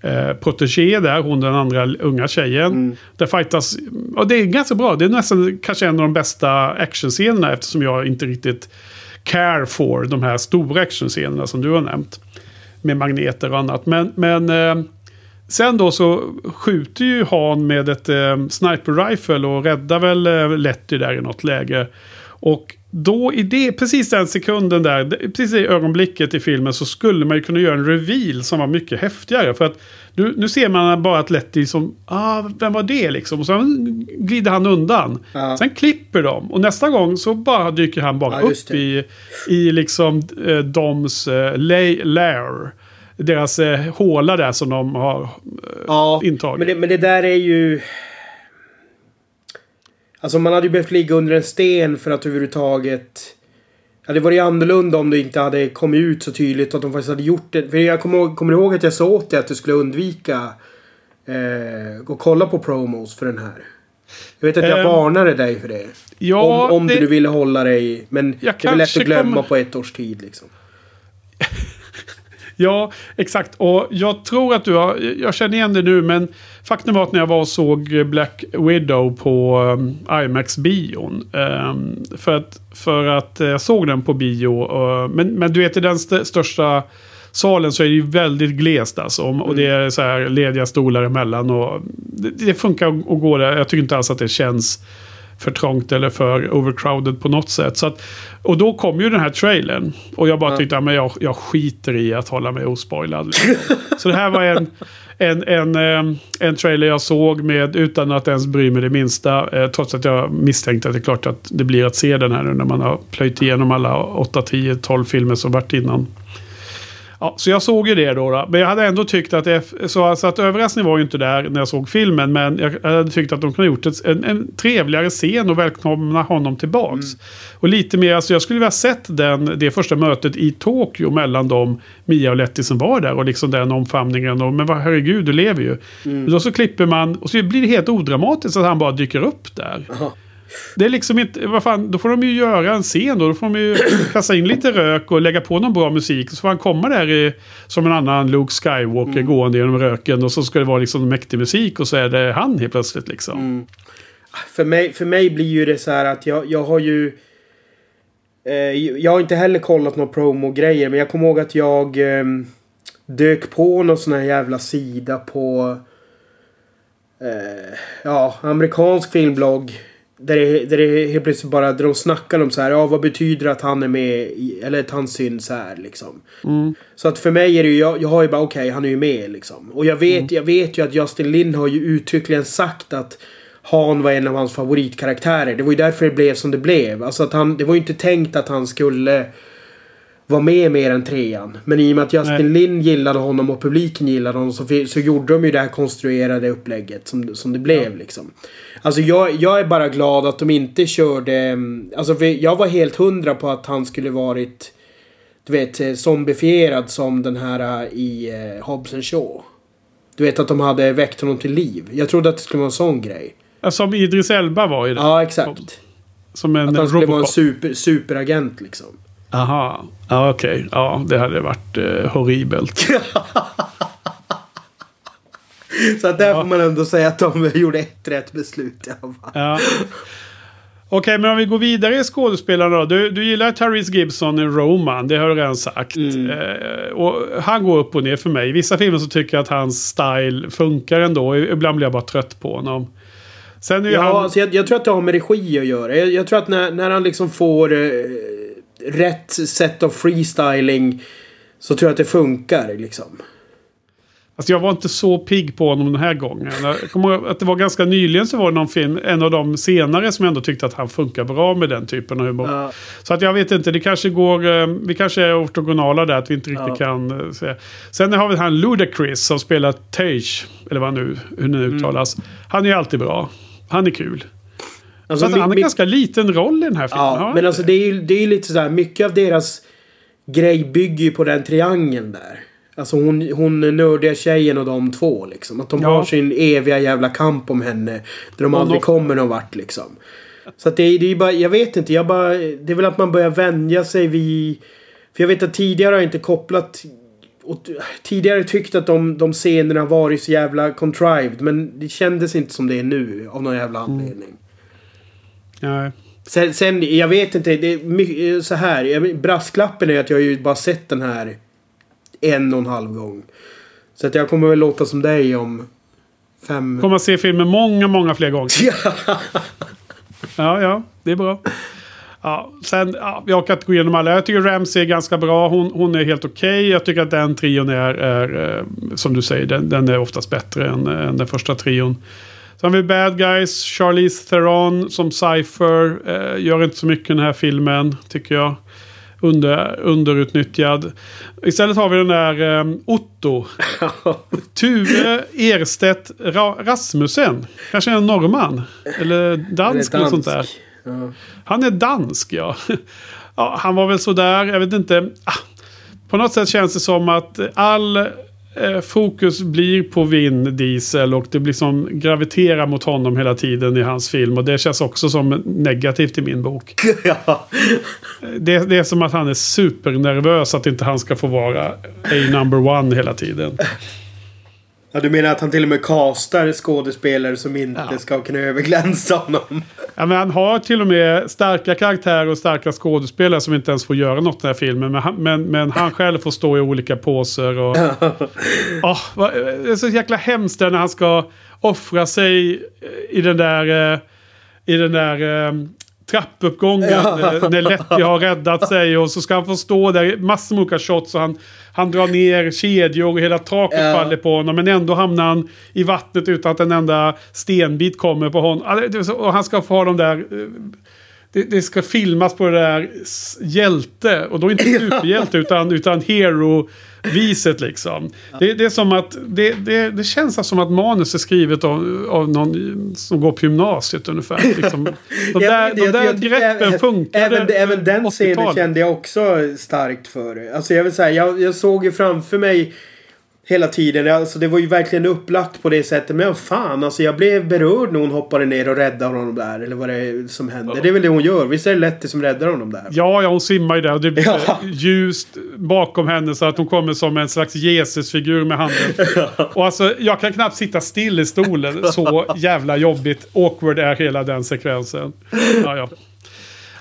eh, protégé där. Hon den andra unga tjejen. Där fightas. Och det är ganska bra. Det är nästan kanske en av de bästa actionscenerna. Eftersom jag inte riktigt care for de här stora actionscenerna som du har nämnt. Med magneter och annat. Men, men eh, Sen då så skjuter ju Han med ett eh, sniper rifle och räddar väl eh, Letty där i något läge. Och då i det, precis den sekunden där, precis i ögonblicket i filmen så skulle man ju kunna göra en reveal som var mycket häftigare. För att nu, nu ser man bara att Letty som, ah, vem var det liksom? Och sen glider han undan. Ja. Sen klipper de och nästa gång så bara dyker han bara Ja, upp i, i liksom eh, doms eh, lair. Deras eh, håla där som de har eh, Ja, intagit. men det, men det där är ju... Alltså man hade ju behövt ligga under en sten för att överhuvudtaget... Ja, det var ju annorlunda om det inte hade kommit ut så tydligt att de faktiskt hade gjort det. För jag kommer kommer ihåg att jag sa åt dig att du skulle undvika Eh, och kolla på promos för den här. Jag vet att jag Ehm, varnade dig för det. Ja, om om det- du ville hålla dig. Men det är lätt att glömma kommer- på ett års tid liksom. Ja, exakt. Och jag tror att du har... Jag känner igen det nu, men faktum var att när jag var och såg Black Widow på um, IMAX-bion. Um, för, att, för att eh, jag såg den på bio. uh, men, men du vet, i den st- största salen så är det ju väldigt glest alltså. Och det är så här lediga stolar emellan. Och det, det funkar att gå där. Jag tycker inte alls att det känns för trångt eller för overcrowded på något sätt. Så att, och då kom ju den här trailern. Och jag bara tyckte att jag, jag skiter i att hålla mig ospoilad. Liksom. Så det här var en, en, en, eh, en trailer jag såg med utan att ens bry mig det minsta. Eh, trots att jag misstänkte att det är klart att det blir att se den här nu när man har plöjt igenom alla 8, 10, 12 filmer som varit innan. Ja, så jag såg ju det då, då. Men jag hade ändå tyckt att... Det, så alltså att överraskningen var ju inte där när jag såg filmen. Men jag hade tyckt att de kunde ha gjort ett, en, en trevligare scen och välkomna honom tillbaks. Och lite mer, alltså jag skulle vilja ha sett den, det första mötet i Tokyo mellan de Mia och Letty som var där. Och liksom den omfamningen. Och, men vad, herregud, du lever ju. Men då så klipper man och så blir det helt odramatiskt att han bara dyker upp där. Det är liksom inte, vad fan, då får de ju göra en scen då. Då får de ju kasta in lite rök och lägga på någon bra musik. Så får han komma där i, som en annan Luke Skywalker gående genom röken. Och så ska det vara liksom mäktig musik och så är det han helt plötsligt liksom. För mig, för mig blir ju det så här att jag, jag har ju... Eh, jag har inte heller kollat några promo-grejer. Men jag kommer ihåg att jag eh, dök på någon sån här jävla sida på... Eh, ja, amerikansk filmblogg. Där det, där det helt plötsligt bara, där de snackar om så här, ja vad betyder att han är med i, eller att han syns här liksom. Så att för mig är det ju, jag, jag har ju bara okej, han är ju med liksom. Och jag vet, jag vet ju att Justin Lin har ju uttryckligen sagt att Han var en av hans favoritkaraktärer. Det var ju därför det blev som det blev. Alltså att han, det var ju inte tänkt att han skulle vara med mer än trean. Men i och med att Justin Lin gillade honom och publiken gillade honom så, så gjorde de ju det här konstruerade upplägget som, som det blev liksom. Alltså jag, jag är bara glad att de inte körde... mm, Alltså jag var helt hundra på att han skulle varit... Du vet, eh, zombifierad som den här eh, i eh, Hobbs and Shaw. Du vet att de hade väckt honom till liv. Jag trodde att det skulle vara en sån grej. Som Idris Elba var i det. Ja, exakt. Som en Att han skulle vara en Robocop. super, superagent liksom. Aha. Ja, okej. Ja, det hade varit eh, horribelt. Så att där får man ändå säga att de gjorde ett rätt beslut i alla fall. Ja. Okej, men om vi går vidare i skådespelarna då. Du, du gillar Therese Gibson i Roman, det har du redan sagt. Mm. Eh, och han går upp och ner för mig. I vissa filmer så tycker jag att hans style funkar ändå. Ibland blir jag bara trött på honom. Sen är Ja, han... alltså jag, jag tror att det har med regi att göra. Jag, jag tror att när, när han liksom får eh, rätt sätt av freestyling så tror jag att det funkar liksom. Alltså jag var inte så pigg på honom den här gången. Jag kommer ihåg att det var ganska nyligen så var det någon film, en av de senare som jag ändå tyckte att han funkar bra med den typen av humor. Ja. Så att jag vet inte, det kanske går, eh, vi kanske är ortogonala där, att vi inte riktigt Ja. kan eh, se. Sen har vi han Ludacris som spelar Tage, eller vad nu, hur det nu uttalas. Han är ju alltid bra. Han är kul. Alltså, han har mi- ganska liten roll i den här filmen. Ja, men alltså det är ju det är lite sådär, mycket av deras grej bygger ju på den triangeln där. Alltså hon, hon nördiga tjejen och de två liksom. Att de Ja. har sin eviga jävla kamp om henne. Där de Och aldrig nå- kommer någon vart liksom. Så att det, är- det är ju bara, jag vet inte, jag bara, det är väl att man börjar vänja sig vid... För jag vet att tidigare har jag inte kopplat... Och tidigare tyckt att de, de scenerna varit så jävla contrived. Men det kändes inte som det är nu av någon jävla anledning. Nej. Sen, sen, jag vet inte, det är så här. Brasklappen är att jag har ju bara sett den här en och en halv gång. Så att jag kommer väl låta som dig om fem... Kommer att se filmen många, många fler gånger. Ja, ja, det är bra. Ja, sen, ja, jag kan inte gå igenom alla. Jag tycker Ramsey är ganska bra. Hon, hon är helt okej. Jag tycker att den trion är, är eh, som du säger, den, den är oftast bättre än, än den första trion. Sen har vi Bad Guys, Charlize Theron som Cypher. Eh, gör inte så mycket i den här filmen, tycker jag. Under, underutnyttjad. Istället har vi den där eh, Otto. Ture Erstedt Ra Rasmussen. Kanske en norrman. Eller dansk eller sånt där. Ja. Han är dansk, ja. ja han var väl sådär, jag vet inte. Ah, på något sätt känns det som att all fokus blir på Vin Diesel och det blir som graviterar mot honom hela tiden i hans film. Och det känns också som negativt i min bok. ja. Det, det är som att han är supernervös att inte han ska få vara a number one hela tiden. Ja, du menar att han till och med castar skådespelare som inte Ja. ska kunna överglänsa honom? Ja, men han har till och med starka karaktärer och starka skådespelare som inte ens får göra något i den här filmen. Men han, men, men han själv får stå i olika poser. Och, Ah, vad- det är så jäkla hemskt när han ska offra sig i den där, eh, i den där eh, trappuppgången. Ja. eh, När Letty har räddat sig och så ska han få stå där. Massor med olika shots. Och han, han drar ner kedjor och hela taket Ja. faller på honom. Men ändå hamnar han i vattnet utan att en enda stenbit kommer på honom. Och han ska få ha de där... Det, det ska filmas på det där hjälte. Och då inte superhjälte utan, utan hero-viset liksom. Det, det är som att... Det, det, det känns som att manus är skrivet av, av någon som går på gymnasiet ungefär. Liksom. De där, de där greppen funkade Även, även den 80-talet. scenen kände jag också starkt för. Alltså jag vill säga, jag, jag såg ju framför mig hela tiden. Alltså det var ju verkligen upplagt på det sättet. Men fan, alltså jag blev berörd när hon hoppade ner och räddade honom där. Eller vad det är som hände. Det är väl det hon gör. Visst är det Letty som räddar honom där? Ja, ja, hon simmar ju där och det blir Ja. ljust bakom henne så att hon kommer som en slags Jesusfigur med handen. Och alltså, jag kan knappt sitta still i stolen. Så jävla jobbigt awkward är hela den sekvensen. Ja, ja.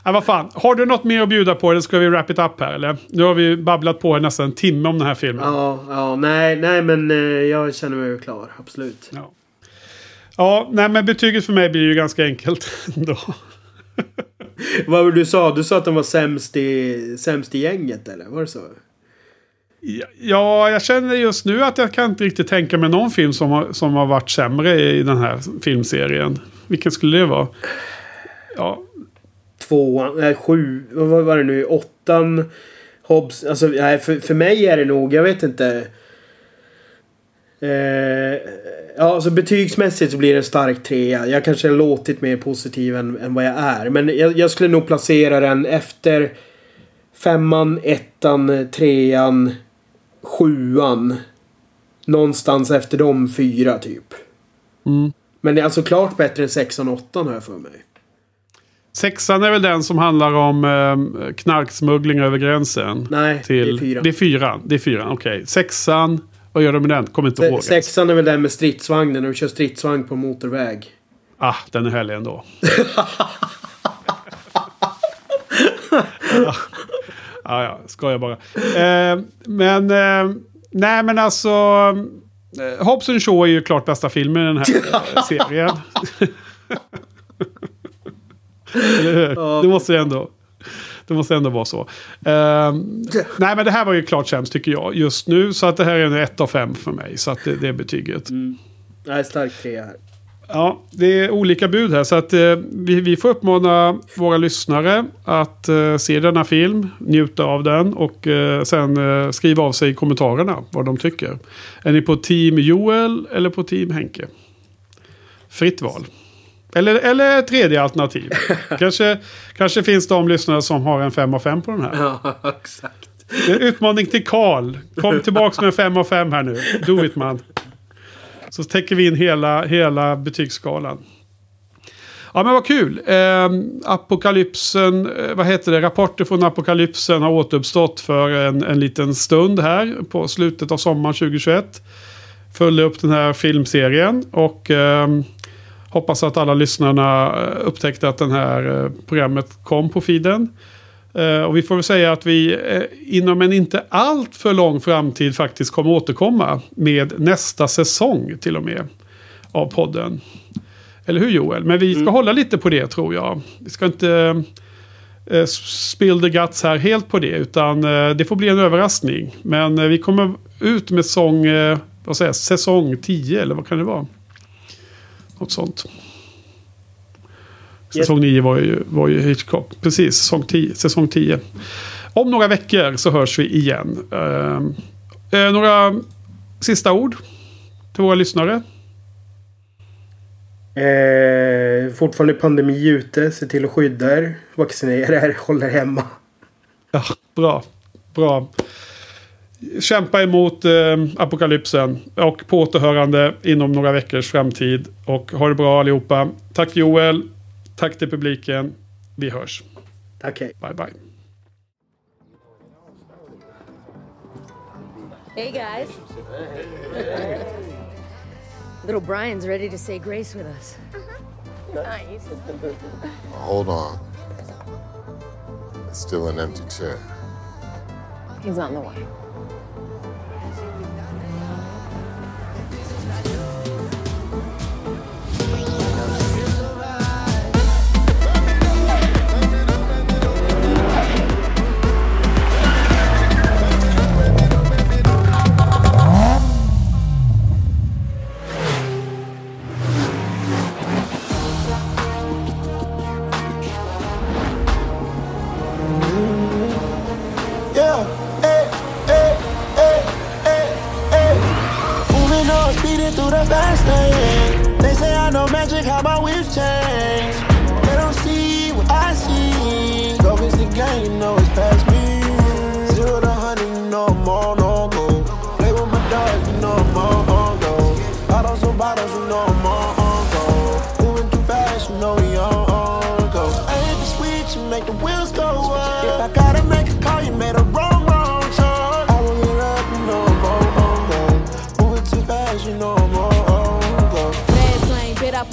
Ja, vad fan. Har du något mer att bjuda på eller ska vi wrap it up här eller? Nu har vi babblat på nästan en timme om den här filmen. Ja, ja, nej, nej men eh, jag känner mig klar. Absolut. Ja. Ja, nej men betyget för mig blir ju ganska enkelt ändå. Vad var det du sa? Du sa att de var sämst i, sämst i gänget eller? Var det så? Ja, Ja, jag känner just nu att jag kan inte riktigt tänka mig någon film som har, som har varit sämre i den här filmserien. Vilken skulle det vara? Ja, Tvåan, nej sju, vad var det nu? Åttan. Hobbs, alltså nej, för, för mig är det nog, jag vet inte. Eh, ja, alltså betygsmässigt så blir det en stark trea. Jag kanske har låtit mer positiv än, än vad jag är. Men jag, jag skulle nog placera den efter femman, ettan, trean, sjuan. Någonstans efter de fyra typ. Mm. Men det är alltså klart bättre än sexan och åttan har jag för mig. Sexan är väl den som handlar om eh, knarksmuggling över gränsen. Nej, till, det är fyran. Det är fyran, det är fyran, okej. Sexan, vad gör de med den? Kommer inte ihåg. Se- Sexan är väl den med stridsvagnen och kör stridsvagn på motorväg. Ah, den är härlig ändå. ja, ja, ja, skojar bara. Eh, men, eh, nej men alltså. Eh, Hobbs Shaw är ju klart bästa filmen i den här serien. Eller hur? Det måste ju ändå. Det måste ändå vara så. Eh, nej men det här var ju klart sämst tycker jag just nu. Så att det här är en 1 av 5 för mig. Så att det, det är betyget. Nej, stark trea här. Ja, det är olika bud här. Så att eh, vi, vi får uppmana våra lyssnare att eh, se denna film, njuta av den och eh, sen eh, skriva av sig i kommentarerna vad de tycker. Är ni på team Joel eller på team Henke? Fritt val. Eller, eller ett tredje alternativ. kanske, kanske finns de lyssnare som har en 5 av 5 på den här. Ja, exakt. Det är en utmaning till Karl. Kom tillbaka med en 5 av 5 här nu. Do it man. Så täcker vi in hela, hela betygsskalan. Ja men vad kul. Eh, apokalypsen, eh, vad heter det? Rapporter från apokalypsen har återuppstått för en, en liten stund här på slutet av sommaren 2021. Följde upp den här filmserien och ehm, hoppas att alla lyssnarna eh, upptäckte att det här eh, programmet kom på feeden. Eh, och vi får väl säga att vi inom en inte allt för lång framtid faktiskt kommer återkomma med nästa säsong till och med av podden. Eller hur Joel? Men vi ska hålla lite på det tror jag. Vi ska inte eh, spill the guts här helt på det. Utan eh, det får bli en överraskning. Men eh, vi kommer ut med sång, vad säger säsong 10 eller vad kan det vara? Något sånt. Säsong 9 var ju, var ju Hitchcock. Precis, säsong 10, säsong 10. Om några veckor så hörs vi igen. Eh, eh, några sista ord till våra lyssnare? Eh, fortfarande pandemi ute. Se till att skydda er. Vaccinera er. Håll er hemma. Ja, bra. Bra. Kämpa emot eh, apokalypsen. Och på återhörande inom några veckors framtid. Och ha det bra allihopa. Tack Joel. Tack till publiken. Vi hörs. Tack hej. Bye bye. Hey guys. Little Brian's ready to say grace with us. Nice. Hold on. It's still an empty chair. He's on the way.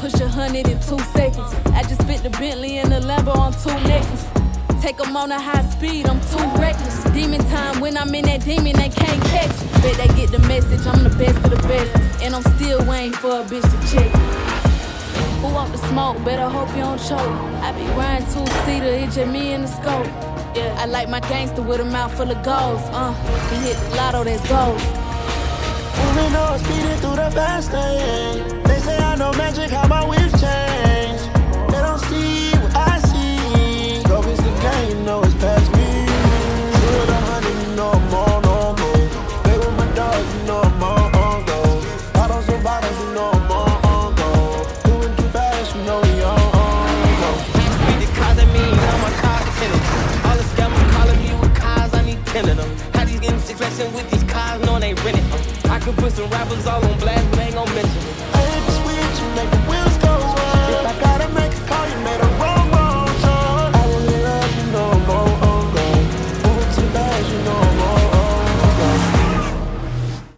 Push a hundred in two seconds. I just spit the Bentley and the Lambo on two necklaces. Take 'em on a high speed, I'm too reckless. Demon time, when I'm in that demon, they can't catch. me. Bet they get the message, I'm the best of the best. And I'm still waiting for a bitch to check. Who want the smoke? Better hope you don't choke. I be riding two seater, it's just me and the scope. Yeah, I like my gangster with a mouth full of goals. Uh, he hit the lotto, that's gold. Moving on, speeding through the fast lane. They say I know magic, how my whips change. They don't see what I see. Go against the game, you know it's past me. Zero to hundred, you know I'm on, on go. Play with my dogs, you know I'm on, on go. Bottles on bottles, you know I'm on, on go. Moving too fast, you know we on, on go. Read the cars I mean, all my cars tenants. All the scammers calling me with cars, I need of them. How these six flexing with these cars, knowing they rented. I could put some rappers all on blast, but ain't gon' mention it.